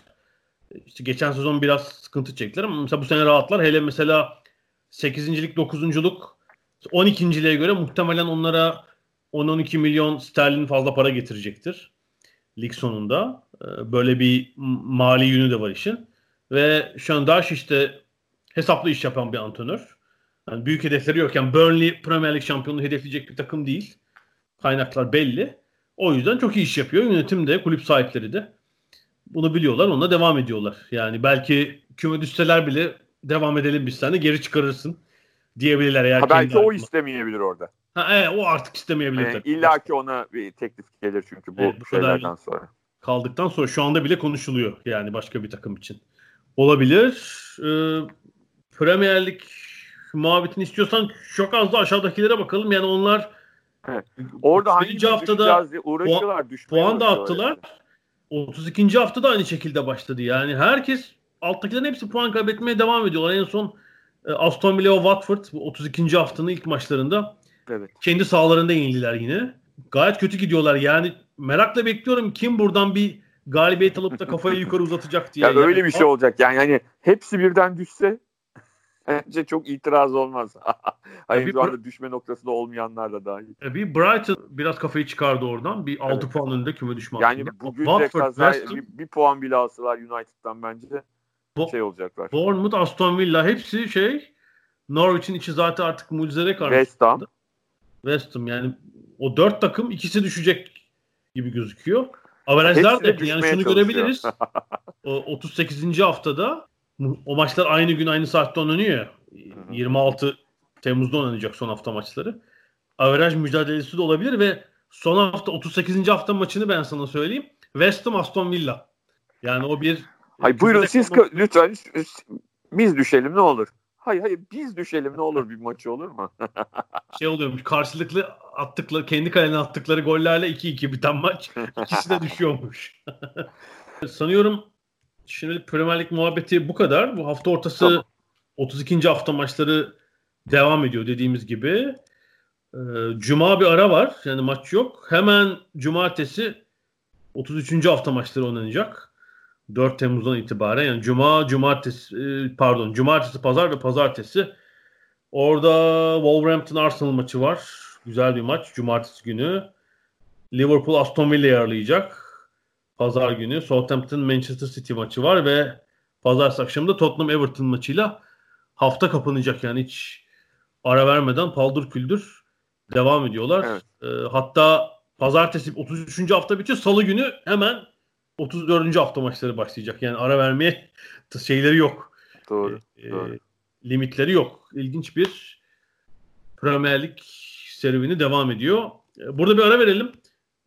İşte geçen sezon biraz sıkıntı çektiler ama mesela bu sene rahatlar. Hele mesela 8. 9. lik 12. liğe göre muhtemelen onlara 10-12 milyon sterlin fazla para getirecektir. Lig sonunda. Ee, böyle bir mali yönü de var işin. Ve şu an Daş işte hesaplı iş yapan bir antrenör. Yani büyük hedefleri yok. Yani Burnley Premier Lig şampiyonluğu hedefleyecek bir takım değil. Kaynaklar belli. O yüzden çok iyi iş yapıyor. Yönetim de, kulüp sahipleri de. Bunu biliyorlar. Onunla devam ediyorlar. Yani belki küme düşseler bile devam edelim biz de geri çıkarırsın diyebilirler. Eğer ha, belki o istemeyebilir orada. Ha, evet, o artık istemeyebilir. Yani İlla ki ona bir teklif gelir çünkü bu, evet, bu şeylerden sonra. Kaldıktan sonra şu anda bile konuşuluyor yani başka bir takım için. Olabilir. Ee, Premier Lig muhabbetini istiyorsan çok az da aşağıdakilere bakalım. Yani onlar evet. Orada hangi haftada uğraşıyorlar, puan, puan da attılar. Yani. 32. hafta da aynı şekilde başladı. Yani herkes alttakilerin hepsi puan kaybetmeye devam ediyorlar. En son e, Aston Villa Watford 32. haftanın ilk maçlarında evet. kendi sahalarında yenildiler yine. Gayet kötü gidiyorlar. Yani merakla bekliyorum kim buradan bir galibiyet alıp da kafayı yukarı uzatacak diye. Ya yani. öyle bir şey olacak. Yani hani hepsi birden düşse bence çok itiraz olmaz. Hayır şu anda düşme noktasında olmayanlar da dahil. Bir Brighton biraz kafayı çıkardı oradan. Bir 6 evet. puan önünde küme düşme Yani bugün de kaza, bir, bir puan bile alsalar United'dan bence Bo- şey olacaklar. Bournemouth, Aston Villa hepsi şey Norwich'in içi zaten artık mucizelere karşı. West Ham. West Ham yani o dört takım ikisi düşecek gibi gözüküyor. Averajlar da yani şunu görebiliriz. o 38. haftada o maçlar aynı gün aynı saatte oynanıyor ya. 26 Temmuz'da oynanacak son hafta maçları. Averaj mücadelesi de olabilir ve son hafta 38. hafta maçını ben sana söyleyeyim. West Ham Aston Villa. Yani o bir Hayır buyurun siz ama... lütfen biz düşelim ne olur. Hayır hayır biz düşelim ne olur bir maçı olur mu? şey oluyormuş karşılıklı attıkları kendi kalene attıkları gollerle 2-2 biten maç. İkisi de düşüyormuş. Sanıyorum şimdi Premier Lig muhabbeti bu kadar. Bu hafta ortası tamam. 32. hafta maçları devam ediyor dediğimiz gibi. Ee, Cuma bir ara var. Yani maç yok. Hemen cumartesi 33. hafta maçları oynanacak. 4 Temmuz'dan itibaren yani cuma, cumartesi e, pardon, cumartesi, pazar ve pazartesi orada Wolverhampton Arsenal maçı var. Güzel bir maç cumartesi günü. Liverpool Aston Villa'yı ağırlayacak. Pazar günü Southampton Manchester City maçı var ve pazar akşamı da Tottenham Everton maçıyla hafta kapanacak yani hiç ara vermeden paldır küldür devam ediyorlar. Evet. E, hatta pazartesi 33. hafta bitiyor. Salı günü hemen 34. hafta maçları başlayacak. Yani ara vermeye şeyleri yok. Doğru. E, doğru. Limitleri yok. İlginç bir Premier Lig serüveni devam ediyor. E, burada bir ara verelim.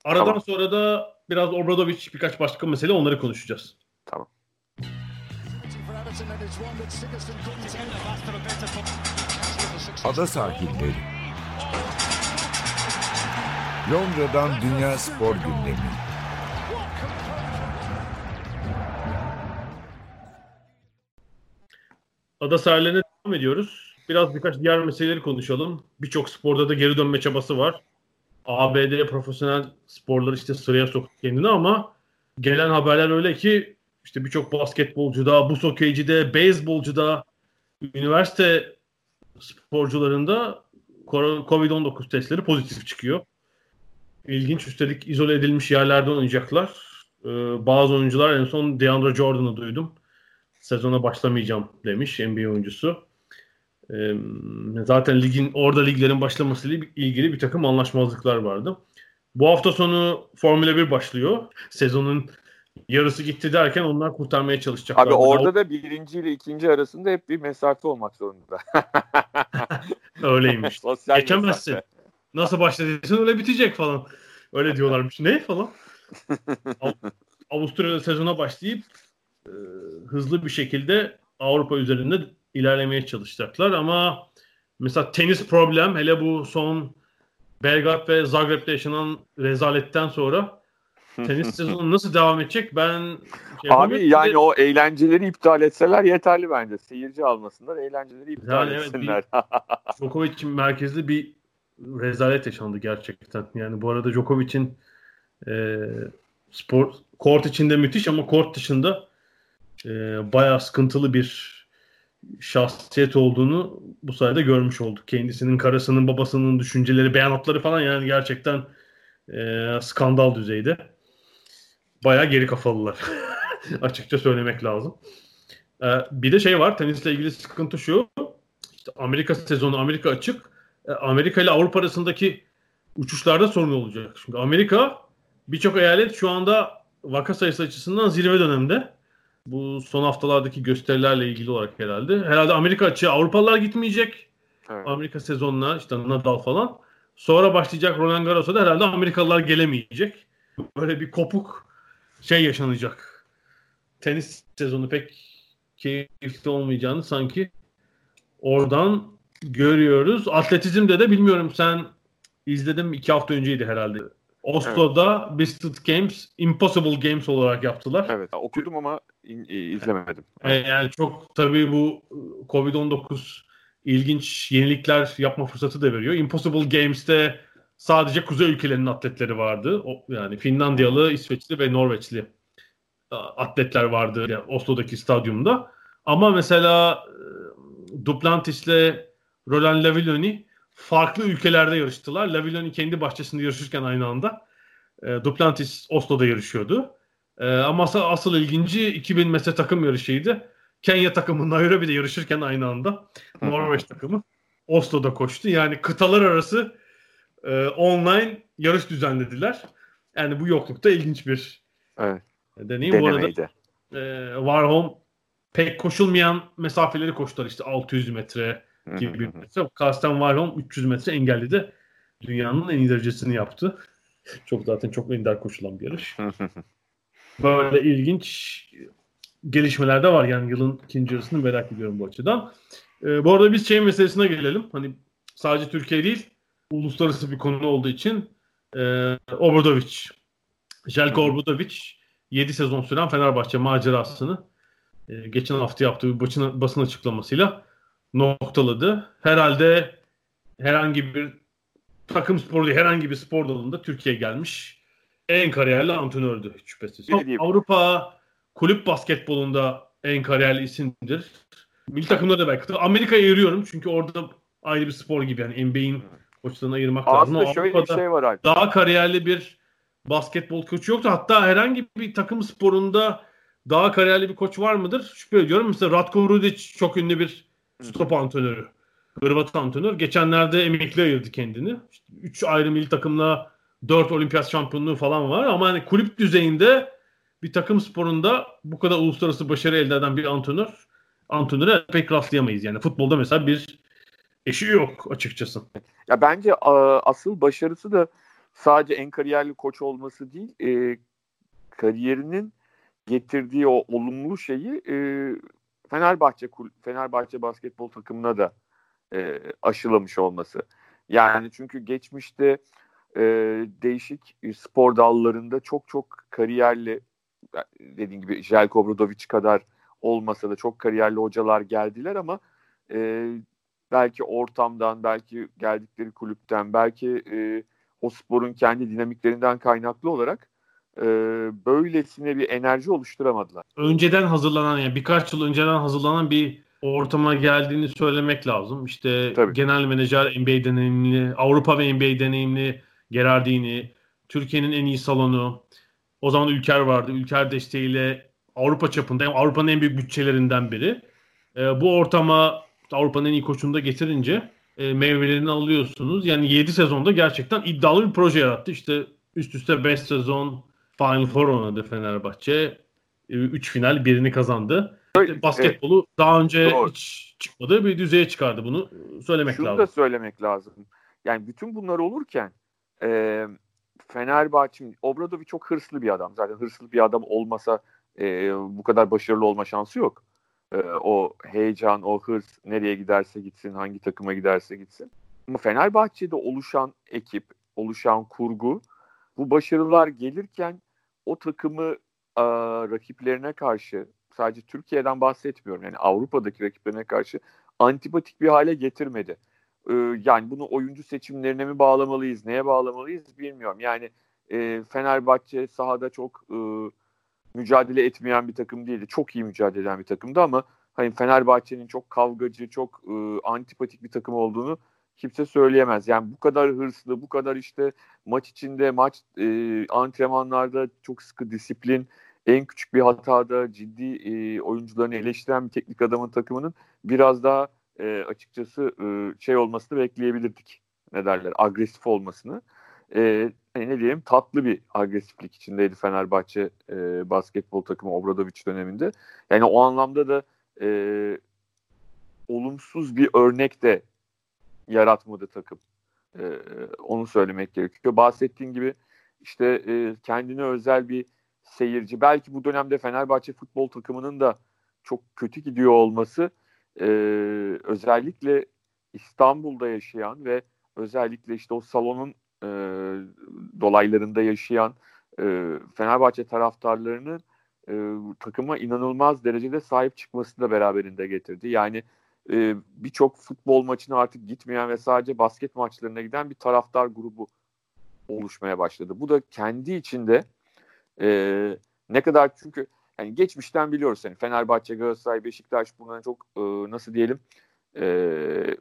Aradan tamam. sonra da biraz Obradovic birkaç başka mesele onları konuşacağız. Tamam. Ada sahilleri. Londra'dan Dünya Spor Gündemi. Ada sahillerine devam ediyoruz. Biraz birkaç diğer meseleleri konuşalım. Birçok sporda da geri dönme çabası var. ABD profesyonel sporları işte sıraya soktu kendini ama gelen haberler öyle ki işte birçok basketbolcuda, buz hokeycide, beyzbolcuda, üniversite sporcularında COVID-19 testleri pozitif çıkıyor. İlginç üstelik izole edilmiş yerlerde oynayacaklar. Ee, bazı oyuncular en son DeAndre Jordan'ı duydum sezona başlamayacağım demiş NBA oyuncusu. E, zaten ligin orada liglerin başlamasıyla ilgili bir takım anlaşmazlıklar vardı. Bu hafta sonu Formula 1 başlıyor. Sezonun yarısı gitti derken onlar kurtarmaya çalışacaklar. Abi orada da birinci ile ikinci arasında hep bir mesafe olmak zorunda. Öyleymiş. Geçemezsin. Mesafe. Nasıl başladıysan öyle bitecek falan. Öyle diyorlarmış. ne falan. Avusturya'da sezona başlayıp e, hızlı bir şekilde Avrupa üzerinde ilerlemeye çalışacaklar ama mesela tenis problem hele bu son Belgrad ve Zagreb'de yaşanan rezaletten sonra tenis sezonu nasıl devam edecek ben şey Abi yani de... o eğlenceleri iptal etseler yeterli bence. Seyirci almasınlar, eğlenceleri iptal yani etsinler. Evet, Djokovic merkezli bir rezalet yaşandı gerçekten. Yani bu arada Djokovic'in e, spor kort içinde müthiş ama kort dışında e, bayağı sıkıntılı bir şahsiyet olduğunu bu sayede görmüş olduk. Kendisinin karısının babasının düşünceleri, beyanatları falan yani gerçekten e, skandal düzeyde. Bayağı geri kafalılar. Açıkça söylemek lazım. E, bir de şey var tenisle ilgili sıkıntı şu. İşte Amerika sezonu Amerika açık. E, Amerika ile Avrupa arasındaki uçuşlarda sorun olacak. Çünkü Amerika birçok eyalet şu anda vaka sayısı açısından zirve dönemde. Bu son haftalardaki gösterilerle ilgili olarak herhalde. Herhalde Amerika açığı Avrupalılar gitmeyecek. Evet. Amerika sezonuna işte Nadal falan. Sonra başlayacak Roland Garros'a da herhalde Amerikalılar gelemeyecek. Böyle bir kopuk şey yaşanacak. Tenis sezonu pek keyifli olmayacağını sanki oradan görüyoruz. Atletizmde de bilmiyorum sen izledim iki hafta önceydi herhalde. Oslo'da evet. Biscuit Games Impossible Games olarak yaptılar. Evet okudum ama in, izlemedim. E, yani çok tabii bu Covid-19 ilginç yenilikler yapma fırsatı da veriyor. Impossible Games'te sadece kuzey ülkelerinin atletleri vardı. O, yani Finlandiyalı, İsveçli ve Norveçli atletler vardı yani Oslo'daki stadyumda. Ama mesela e, Duplantis'le Roland Lavilloni farklı ülkelerde yarıştılar. Lavilloni kendi bahçesinde yarışırken aynı anda e, Duplantis Oslo'da yarışıyordu. E, ama asıl ilginci 2000 metre takım yarışıydı. Kenya takımı Nairobi'de yarışırken aynı anda Norveç takımı Oslo'da koştu. Yani kıtalar arası e, online yarış düzenlediler. Yani bu yoklukta ilginç bir evet. deneyim. Denemeydi. Bu arada e, Warholm pek koşulmayan mesafeleri koştular işte 600 metre gibi bir metre. Karsten Warholm 300 metre engelledi. Dünyanın en iyi derecesini yaptı. Çok zaten çok ender koşulan bir yarış. Böyle ilginç gelişmeler de var yani yılın ikinci yarısını merak ediyorum bu açıdan. Ee, bu arada biz şey meselesine gelelim. Hani sadece Türkiye değil, uluslararası bir konu olduğu için e, Obradovic, Jelko Obradovic 7 sezon süren Fenerbahçe macerasını e, geçen hafta yaptığı bir basın, basın açıklamasıyla noktaladı. Herhalde herhangi bir takım sporu değil, herhangi bir spor dalında Türkiye gelmiş en kariyerli antrenördü şüphesiz. Avrupa kulüp basketbolunda en kariyerli isimdir. Milli takımda da belki. Amerika'ya ayırıyorum çünkü orada ayrı bir spor gibi yani NBA'in koçlarını ayırmak Aslında lazım. şöyle Avrupa'da bir şey var abi. Daha kariyerli bir basketbol koçu yoktu. Hatta herhangi bir takım sporunda daha kariyerli bir koç var mıdır? Şüphe ediyorum. Mesela Ratko Rudic çok ünlü bir stop antrenörü. Hırvat antrenör. Geçenlerde emekli ayırdı kendini. İşte üç ayrı milli takımla dört olimpiyat şampiyonluğu falan var ama hani kulüp düzeyinde bir takım sporunda bu kadar uluslararası başarı elde eden bir antrenör antrenöre pek rastlayamayız. Yani futbolda mesela bir eşi yok açıkçası. Ya bence asıl başarısı da sadece en kariyerli koç olması değil, e, kariyerinin getirdiği o olumlu şeyi e, Fenerbahçe Fenerbahçe basketbol takımına da e, aşılamış olması. Yani çünkü geçmişte e, değişik spor dallarında çok çok kariyerli dediğim gibi Jelko Obradovic kadar olmasa da çok kariyerli hocalar geldiler ama e, belki ortamdan, belki geldikleri kulüpten, belki e, o sporun kendi dinamiklerinden kaynaklı olarak e, böylesine bir enerji oluşturamadılar. Önceden hazırlanan yani birkaç yıl önceden hazırlanan bir ortama geldiğini söylemek lazım. İşte Tabii. genel menajer NBA deneyimli, Avrupa ve NBA deneyimli Gerardini, Türkiye'nin en iyi salonu. O zaman Ülker vardı. Ülker desteğiyle Avrupa çapında Avrupa'nın en büyük bütçelerinden biri. E, bu ortama Avrupa'nın en iyi koçunu da getirince e, meyvelerini alıyorsunuz. Yani 7 sezonda gerçekten iddialı bir proje yarattı. İşte üst üste 5 sezon Final Four oynadı Fenerbahçe. 3 e, final birini kazandı. İşte basketbolu evet. daha önce Doğru. hiç çıkmadığı bir düzeye çıkardı bunu söylemek Şunu lazım. Şunu da söylemek lazım. Yani bütün bunlar olurken e, Fenerbahçe, Obradovic çok hırslı bir adam. Zaten hırslı bir adam olmasa e, bu kadar başarılı olma şansı yok. e, o heyecan, o hırs nereye giderse gitsin, hangi takıma giderse gitsin. Ama Fenerbahçe'de oluşan ekip, oluşan kurgu bu başarılar gelirken o takımı e, rakiplerine karşı sadece Türkiye'den bahsetmiyorum yani Avrupa'daki rakiplerine karşı antipatik bir hale getirmedi. E, yani bunu oyuncu seçimlerine mi bağlamalıyız, neye bağlamalıyız bilmiyorum. Yani e, Fenerbahçe sahada çok e, mücadele etmeyen bir takım değildi. Çok iyi mücadele eden bir takımdı ama hani Fenerbahçe'nin çok kavgacı, çok e, antipatik bir takım olduğunu kimse söyleyemez. Yani bu kadar hırslı, bu kadar işte maç içinde, maç e, antrenmanlarda çok sıkı disiplin, en küçük bir hatada ciddi e, oyuncularını eleştiren bir teknik adamın takımının biraz daha e, açıkçası e, şey olmasını bekleyebilirdik. Ne derler? Agresif olmasını. E, hani ne diyelim tatlı bir agresiflik içindeydi Fenerbahçe e, basketbol takımı Obradoviç döneminde. Yani o anlamda da e, olumsuz bir örnek de yaratmadı takım. E, onu söylemek gerekiyor. Bahsettiğin gibi işte e, kendine özel bir seyirci. Belki bu dönemde Fenerbahçe futbol takımının da çok kötü gidiyor olması e, özellikle İstanbul'da yaşayan ve özellikle işte o salonun e, dolaylarında yaşayan e, Fenerbahçe taraftarlarının e, takıma inanılmaz derecede sahip çıkmasını da beraberinde getirdi. Yani e, birçok futbol maçına artık gitmeyen ve sadece basket maçlarına giden bir taraftar grubu oluşmaya başladı. Bu da kendi içinde e, ne kadar çünkü yani geçmişten biliyoruz yani Fenerbahçe, Galatasaray, Beşiktaş bunların çok e, nasıl diyelim e,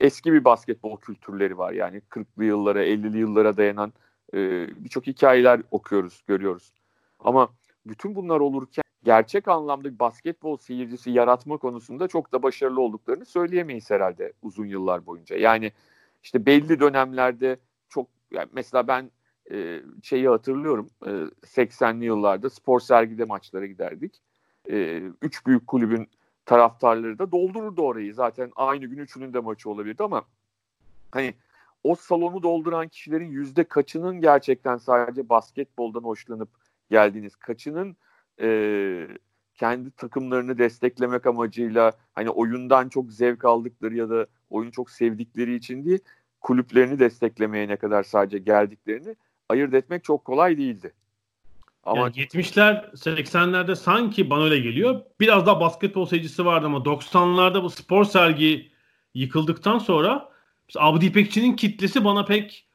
eski bir basketbol kültürleri var. Yani 40'lı yıllara, 50'li yıllara dayanan e, birçok hikayeler okuyoruz, görüyoruz. Ama bütün bunlar olurken gerçek anlamda bir basketbol seyircisi yaratma konusunda çok da başarılı olduklarını söyleyemeyiz herhalde uzun yıllar boyunca. Yani işte belli dönemlerde çok yani mesela ben e, şeyi hatırlıyorum e, 80'li yıllarda spor sergide maçlara giderdik. E, üç büyük kulübün taraftarları da doldururdu orayı. Zaten aynı gün üçünün de maçı olabilirdi ama hani o salonu dolduran kişilerin yüzde kaçının gerçekten sadece basketboldan hoşlanıp geldiğiniz, kaçının e, kendi takımlarını desteklemek amacıyla hani oyundan çok zevk aldıkları ya da oyunu çok sevdikleri için değil, kulüplerini desteklemeye ne kadar sadece geldiklerini ayırt etmek çok kolay değildi. Ama yani 70'ler 80'lerde sanki bana öyle geliyor. Biraz daha basketbol seyircisi vardı ama 90'larda bu spor sergi yıkıldıktan sonra Abdi İpekçi'nin kitlesi bana pek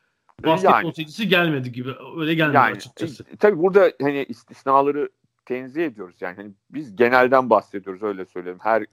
basketbol yani, seyircisi gelmedi gibi. Öyle gelmedi yani, açıkçası. E, tabii burada hani istisnaları tenzih ediyoruz. Yani hani biz genelden bahsediyoruz öyle söyleyeyim. Her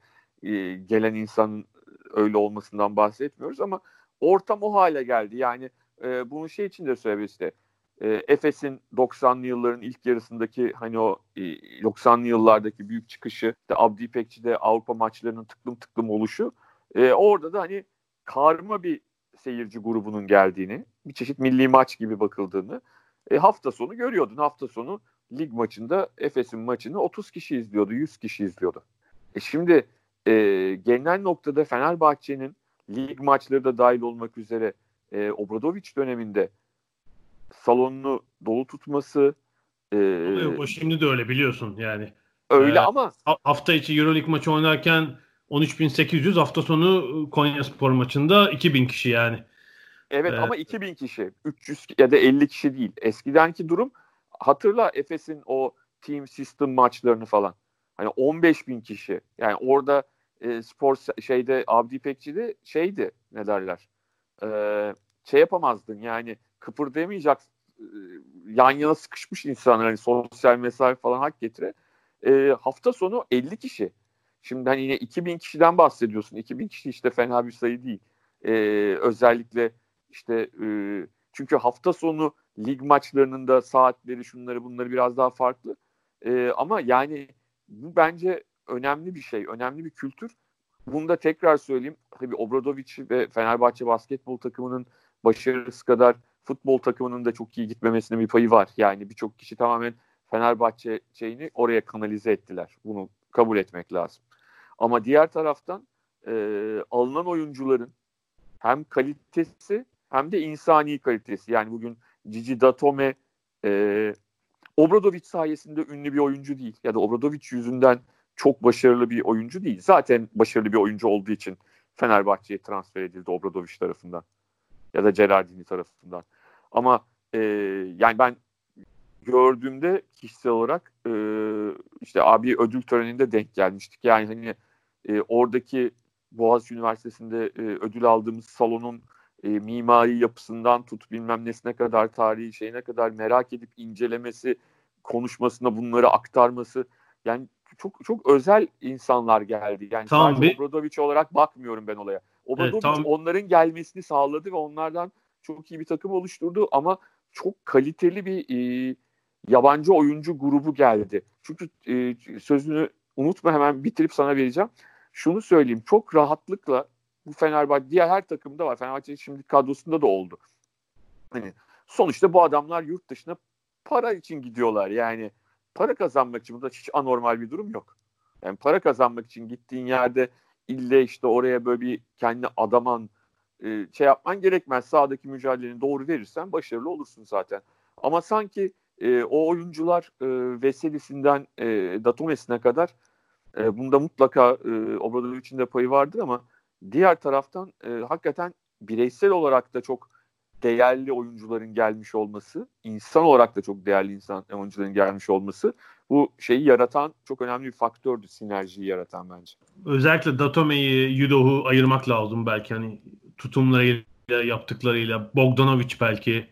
e, gelen insanın öyle olmasından bahsetmiyoruz ama ortam o hale geldi. Yani e, bunu şey için de söyleyebiliriz işte e, Efes'in 90'lı yılların ilk yarısındaki hani o e, 90'lı yıllardaki büyük çıkışı, işte Abdi İpekçi'de Avrupa maçlarının tıklım tıklım oluşu e, orada da hani karma bir seyirci grubunun geldiğini, bir çeşit milli maç gibi bakıldığını e, hafta sonu görüyordun. Hafta sonu lig maçında Efes'in maçını 30 kişi izliyordu, 100 kişi izliyordu. E şimdi e, genel noktada Fenerbahçe'nin lig maçları da dahil olmak üzere e, Obradoviç döneminde salonunu dolu tutması. E, o şimdi de öyle biliyorsun yani. Öyle ee, ama hafta içi EuroLeague maçı oynarken 13.800 hafta sonu Konya Spor maçında 2000 kişi yani. Evet ee, ama 2000 kişi. 300 ya da 50 kişi değil. Eskidenki durum hatırla Efes'in o team system maçlarını falan. Hani 15 bin kişi. Yani orada e, spor şeyde Abdi İpekçi'de şeydi ne derler. E, şey yapamazdın yani kıpırdayamayacak e, yan yana sıkışmış insanlar hani sosyal mesafe falan hak getire. E, hafta sonu 50 kişi. Şimdi hani yine 2000 kişiden bahsediyorsun. 2000 kişi işte fena bir sayı değil. E, özellikle işte e, çünkü hafta sonu lig maçlarının da saatleri şunları bunları biraz daha farklı. E, ama yani bu bence önemli bir şey. Önemli bir kültür. Bunu da tekrar söyleyeyim. Tabii Obradoviç ve Fenerbahçe basketbol takımının başarısı kadar futbol takımının da çok iyi gitmemesine bir payı var. Yani birçok kişi tamamen Fenerbahçe şeyini oraya kanalize ettiler. Bunu kabul etmek lazım. Ama diğer taraftan e, alınan oyuncuların hem kalitesi hem de insani kalitesi. Yani bugün Cici Datome e, Obradoviç sayesinde ünlü bir oyuncu değil. Ya da Obradoviç yüzünden çok başarılı bir oyuncu değil. Zaten başarılı bir oyuncu olduğu için Fenerbahçe'ye transfer edildi Obradoviç tarafından ya da Gerardini tarafından. Ama e, yani ben gördüğümde kişisel olarak e, işte abi ödül töreninde denk gelmiştik. Yani hani e, oradaki Boğaziçi Üniversitesi'nde e, ödül aldığımız salonun e, mimari yapısından tut bilmem nesine kadar tarihi şeyine kadar merak edip incelemesi, konuşmasına bunları aktarması yani çok çok özel insanlar geldi. Yani tamam, sadece bir... Obradoviç olarak bakmıyorum ben olaya. Obradoviç evet, tamam. onların gelmesini sağladı ve onlardan çok iyi bir takım oluşturdu ama çok kaliteli bir e, yabancı oyuncu grubu geldi. Çünkü e, sözünü unutma hemen bitirip sana vereceğim. Şunu söyleyeyim çok rahatlıkla bu Fenerbahçe diğer her takımda var. Fenerbahçe şimdi kadrosunda da oldu. Hani sonuçta bu adamlar yurt dışına para için gidiyorlar. Yani para kazanmak için burada hiç anormal bir durum yok. Yani para kazanmak için gittiğin yerde ille işte oraya böyle bir kendi adaman e, şey yapman gerekmez. Sağdaki mücadeleni doğru verirsen başarılı olursun zaten. Ama sanki e, o oyuncular e, Veselisinden e, Datumes'ine kadar e, bunda mutlaka e, Obradovic'in de payı vardır ama diğer taraftan e, hakikaten bireysel olarak da çok değerli oyuncuların gelmiş olması, insan olarak da çok değerli insan oyuncuların gelmiş olması bu şeyi yaratan çok önemli bir faktördü sinerjiyi yaratan bence. Özellikle Datome'yi, Yudoh'u ayırmak lazım belki hani tutumlarıyla, yaptıklarıyla, Bogdanovic belki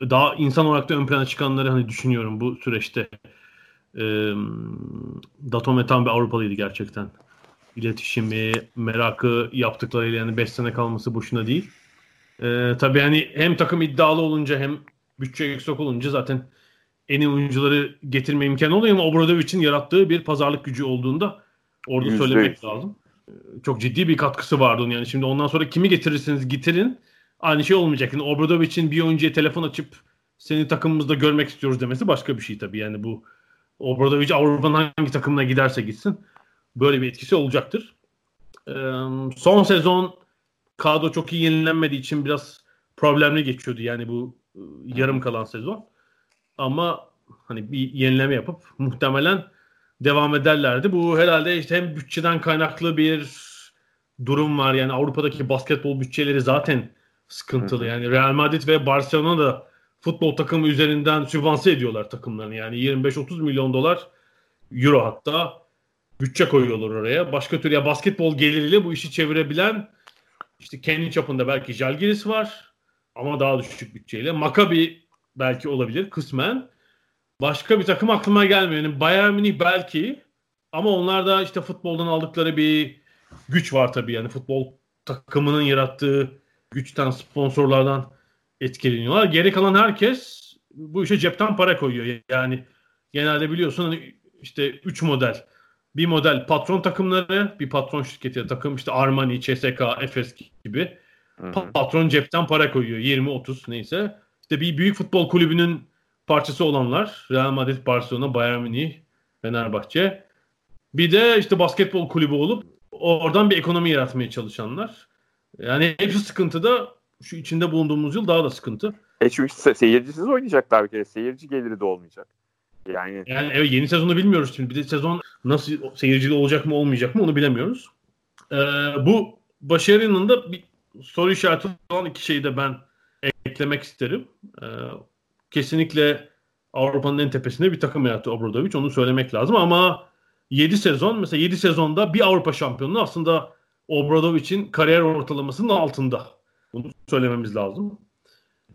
daha insan olarak da ön plana çıkanları hani düşünüyorum bu süreçte. E, Datome tam bir Avrupalıydı gerçekten. İletişimi, merakı yaptıklarıyla yani 5 sene kalması boşuna değil. E, tabii hani hem takım iddialı olunca hem bütçe yüksek olunca zaten en iyi oyuncuları getirme imkanı oluyor ama Obradovic'in yarattığı bir pazarlık gücü olduğunda orada %100. söylemek lazım. Çok ciddi bir katkısı vardı onun yani. Şimdi ondan sonra kimi getirirseniz getirin aynı şey olmayacak. Yani Obradovic'in bir oyuncuya telefon açıp seni takımımızda görmek istiyoruz demesi başka bir şey tabii. Yani bu Obradovic Avrupa'nın hangi takımına giderse gitsin böyle bir etkisi olacaktır. Ee, son sezon kadro çok iyi yenilenmediği için biraz problemli geçiyordu yani bu e, yarım kalan sezon. Ama hani bir yenileme yapıp muhtemelen devam ederlerdi. Bu herhalde işte hem bütçeden kaynaklı bir durum var. Yani Avrupa'daki basketbol bütçeleri zaten sıkıntılı. Yani Real Madrid ve Barcelona da futbol takımı üzerinden sübvanse ediyorlar takımlarını. Yani 25-30 milyon dolar euro hatta bütçe koyuyorlar oraya. Başka türlü ya basketbol geliriyle bu işi çevirebilen işte kendi çapında belki Jalgiris var ama daha düşük bütçeyle. Maccabi belki olabilir kısmen. Başka bir takım aklıma gelmiyor. Yani Bayern Münih belki ama onlar da işte futboldan aldıkları bir güç var tabii. Yani futbol takımının yarattığı güçten, sponsorlardan etkileniyorlar. Geri kalan herkes bu işe cepten para koyuyor. Yani genelde biliyorsun hani işte 3 model. Bir model patron takımları, bir patron şirketi takım işte Armani, CSK, Efes gibi. Hı-hı. Patron cepten para koyuyor. 20-30 neyse. İşte bir büyük futbol kulübünün parçası olanlar. Real Madrid, Barcelona, Bayern Münih, Fenerbahçe. Bir de işte basketbol kulübü olup oradan bir ekonomi yaratmaya çalışanlar. Yani hepsi sıkıntıda. Şu içinde bulunduğumuz yıl daha da sıkıntı. E çünkü se- seyircisiz oynayacaklar bir kere. Seyirci geliri de olmayacak. Yani yani evet yeni sezonu bilmiyoruz şimdi. Bir de sezon nasıl seyircili olacak mı olmayacak mı onu bilemiyoruz. Ee, bu başarının da bir soru işareti olan iki şeyi de ben eklemek isterim. Ee, kesinlikle Avrupa'nın en tepesinde bir takım yarattı Obradovic. Onu söylemek lazım ama 7 sezon mesela 7 sezonda bir Avrupa şampiyonluğu aslında Obradovic'in kariyer ortalamasının altında. Bunu söylememiz lazım.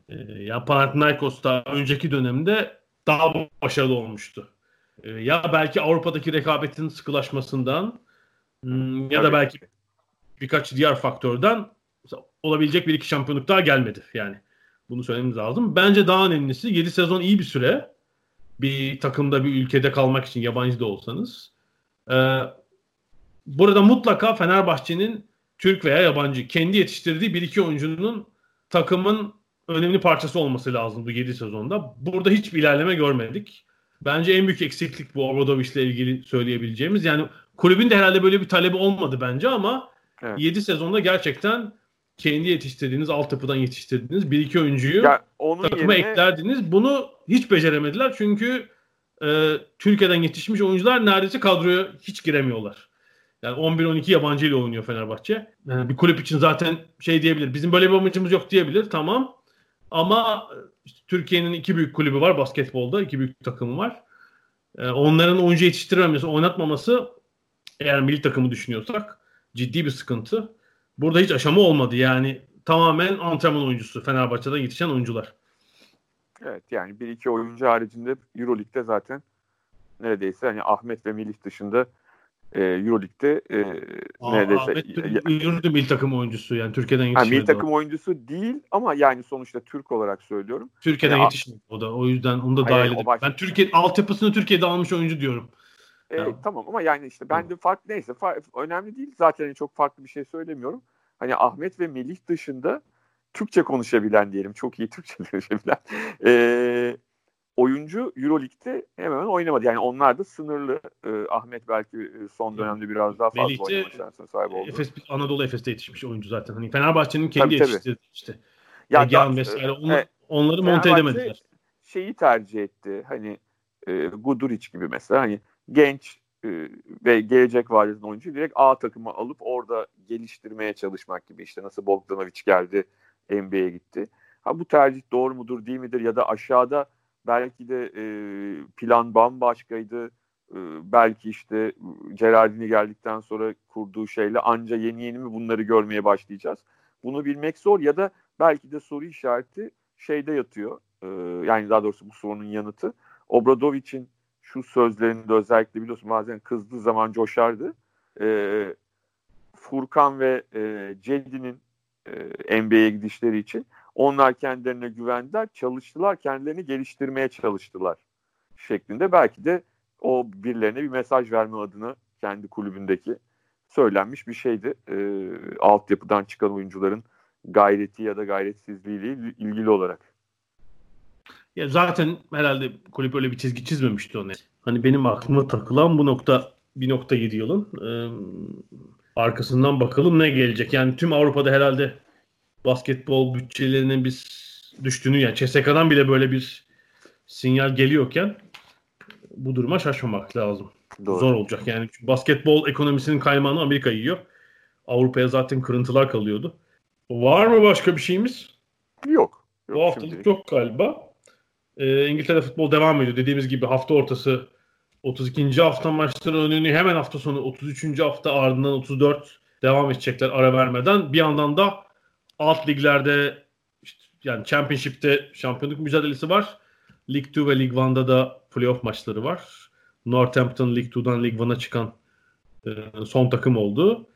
E, ya Panathinaikos'ta önceki dönemde daha başarılı olmuştu. E, ya belki Avrupa'daki rekabetin sıkılaşmasından hmm, ya da belki birkaç diğer faktörden olabilecek bir iki şampiyonluk daha gelmedi yani. Bunu söylememiz lazım. Bence daha önemlisi 7 sezon iyi bir süre. Bir takımda bir ülkede kalmak için yabancı da olsanız. Ee, burada mutlaka Fenerbahçe'nin Türk veya yabancı kendi yetiştirdiği bir iki oyuncunun takımın önemli parçası olması lazım bu 7 sezonda. Burada hiçbir ilerleme görmedik. Bence en büyük eksiklik bu Obradovic ile ilgili söyleyebileceğimiz. Yani kulübün de herhalde böyle bir talebi olmadı bence ama evet. 7 sezonda gerçekten kendi yetiştirdiğiniz, altyapıdan yetiştirdiğiniz bir iki oyuncuyu ya, onun takıma yerine... eklerdiniz. Bunu hiç beceremediler çünkü e, Türkiye'den yetişmiş oyuncular neredeyse kadroya hiç giremiyorlar. Yani 11-12 yabancı ile oynuyor Fenerbahçe. Yani bir kulüp için zaten şey diyebilir. Bizim böyle bir amacımız yok diyebilir. Tamam. Ama işte Türkiye'nin iki büyük kulübü var basketbolda. iki büyük takımı var. Ee, onların oyuncu yetiştirememesi, oynatmaması eğer milli takımı düşünüyorsak ciddi bir sıkıntı. Burada hiç aşama olmadı. Yani tamamen antrenman oyuncusu Fenerbahçe'den yetişen oyuncular. Evet yani bir iki oyuncu haricinde Euroleague'de zaten neredeyse hani Ahmet ve Melih dışında e, Euroleague'de e, Aa, neredeyse Ahmet Yurdu milli takım oyuncusu yani Türkiye'den yetişmedi. Yani milli takım oyuncusu değil ama yani sonuçta Türk olarak söylüyorum. Türkiye'den yani, yetişmedi o da. O yüzden onu da dahil edip. Ben Türkiye altyapısını Türkiye'de almış oyuncu diyorum. E, ya. Tamam ama yani işte ben de fark neyse fark, önemli değil. Zaten çok farklı bir şey söylemiyorum. Hani Ahmet ve Melih dışında Türkçe konuşabilen diyelim. Çok iyi Türkçe konuşabilen. E, oyuncu Euroleague'de hemen hemen oynamadı. Yani onlar da sınırlı. E, Ahmet belki son dönemde biraz daha fazla Melih'te, oynama şansına sahip oldu. Efes, Anadolu Efes'te yetişmiş oyuncu zaten. Hani Fenerbahçe'nin kendi tabii, yetiştirdiği tabii. işte. Ya Egean vesaire onu, evet, onları monte edemediler. Şeyi tercih etti. Hani e, Guduric gibi mesela hani genç e, ve gelecek vadeden oyuncu direkt A takıma alıp orada geliştirmeye çalışmak gibi işte nasıl Bogdanovic geldi NBA'ye gitti. Ha bu tercih doğru mudur değil midir ya da aşağıda belki de e, plan bambaşkaydı. E, belki işte Gerardini geldikten sonra kurduğu şeyle anca yeni yeni mi bunları görmeye başlayacağız. Bunu bilmek zor ya da belki de soru işareti şeyde yatıyor. E, yani daha doğrusu bu sorunun yanıtı. Obradovic'in şu sözlerinde özellikle biliyorsun bazen kızdığı zaman coşardı. E, Furkan ve e, Cedi'nin e, NBA'ye gidişleri için onlar kendilerine güvendiler, çalıştılar, kendilerini geliştirmeye çalıştılar şeklinde. Belki de o birilerine bir mesaj verme adına kendi kulübündeki söylenmiş bir şeydi. E, altyapıdan çıkan oyuncuların gayreti ya da gayretsizliğiyle ilgili olarak. Ya zaten herhalde kulüp öyle bir çizgi çizmemişti onu. Hani benim aklıma takılan bu nokta 1.7 yılın e, arkasından bakalım ne gelecek. Yani tüm Avrupa'da herhalde basketbol bütçelerinin biz düştüğünü yani CSK'dan bile böyle bir sinyal geliyorken bu duruma şaşmamak lazım. Doğru. Zor olacak yani. Basketbol ekonomisinin kaymağını Amerika yiyor. Avrupa'ya zaten kırıntılar kalıyordu. Var mı başka bir şeyimiz? Yok. yok bu haftalık şimdilik. yok galiba. Ee, İngiltere futbol devam ediyor. Dediğimiz gibi hafta ortası 32. hafta maçları önünü hemen hafta sonu 33. hafta ardından 34 devam edecekler ara vermeden. Bir yandan da alt liglerde işte yani Championship'te şampiyonluk mücadelesi var. League 2 ve League 1'da da playoff maçları var. Northampton League 2'dan League 1'a çıkan e, son takım oldu.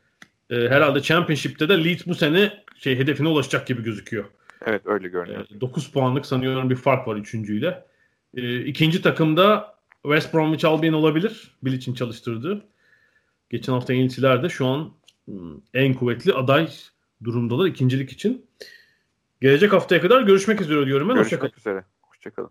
E, herhalde Championship'te de Leeds bu sene şey hedefine ulaşacak gibi gözüküyor. Evet öyle görünüyor. E, 9 puanlık sanıyorum bir fark var üçüncüyle. E, ikinci takımda West Bromwich Albion olabilir. Bilic'in çalıştırdığı. Geçen hafta yeniltiler de şu an en kuvvetli aday durumdalar ikincilik için. Gelecek haftaya kadar görüşmek üzere diyorum ben. Görüşmek Hoşçakalın. üzere. Hoşçakalın.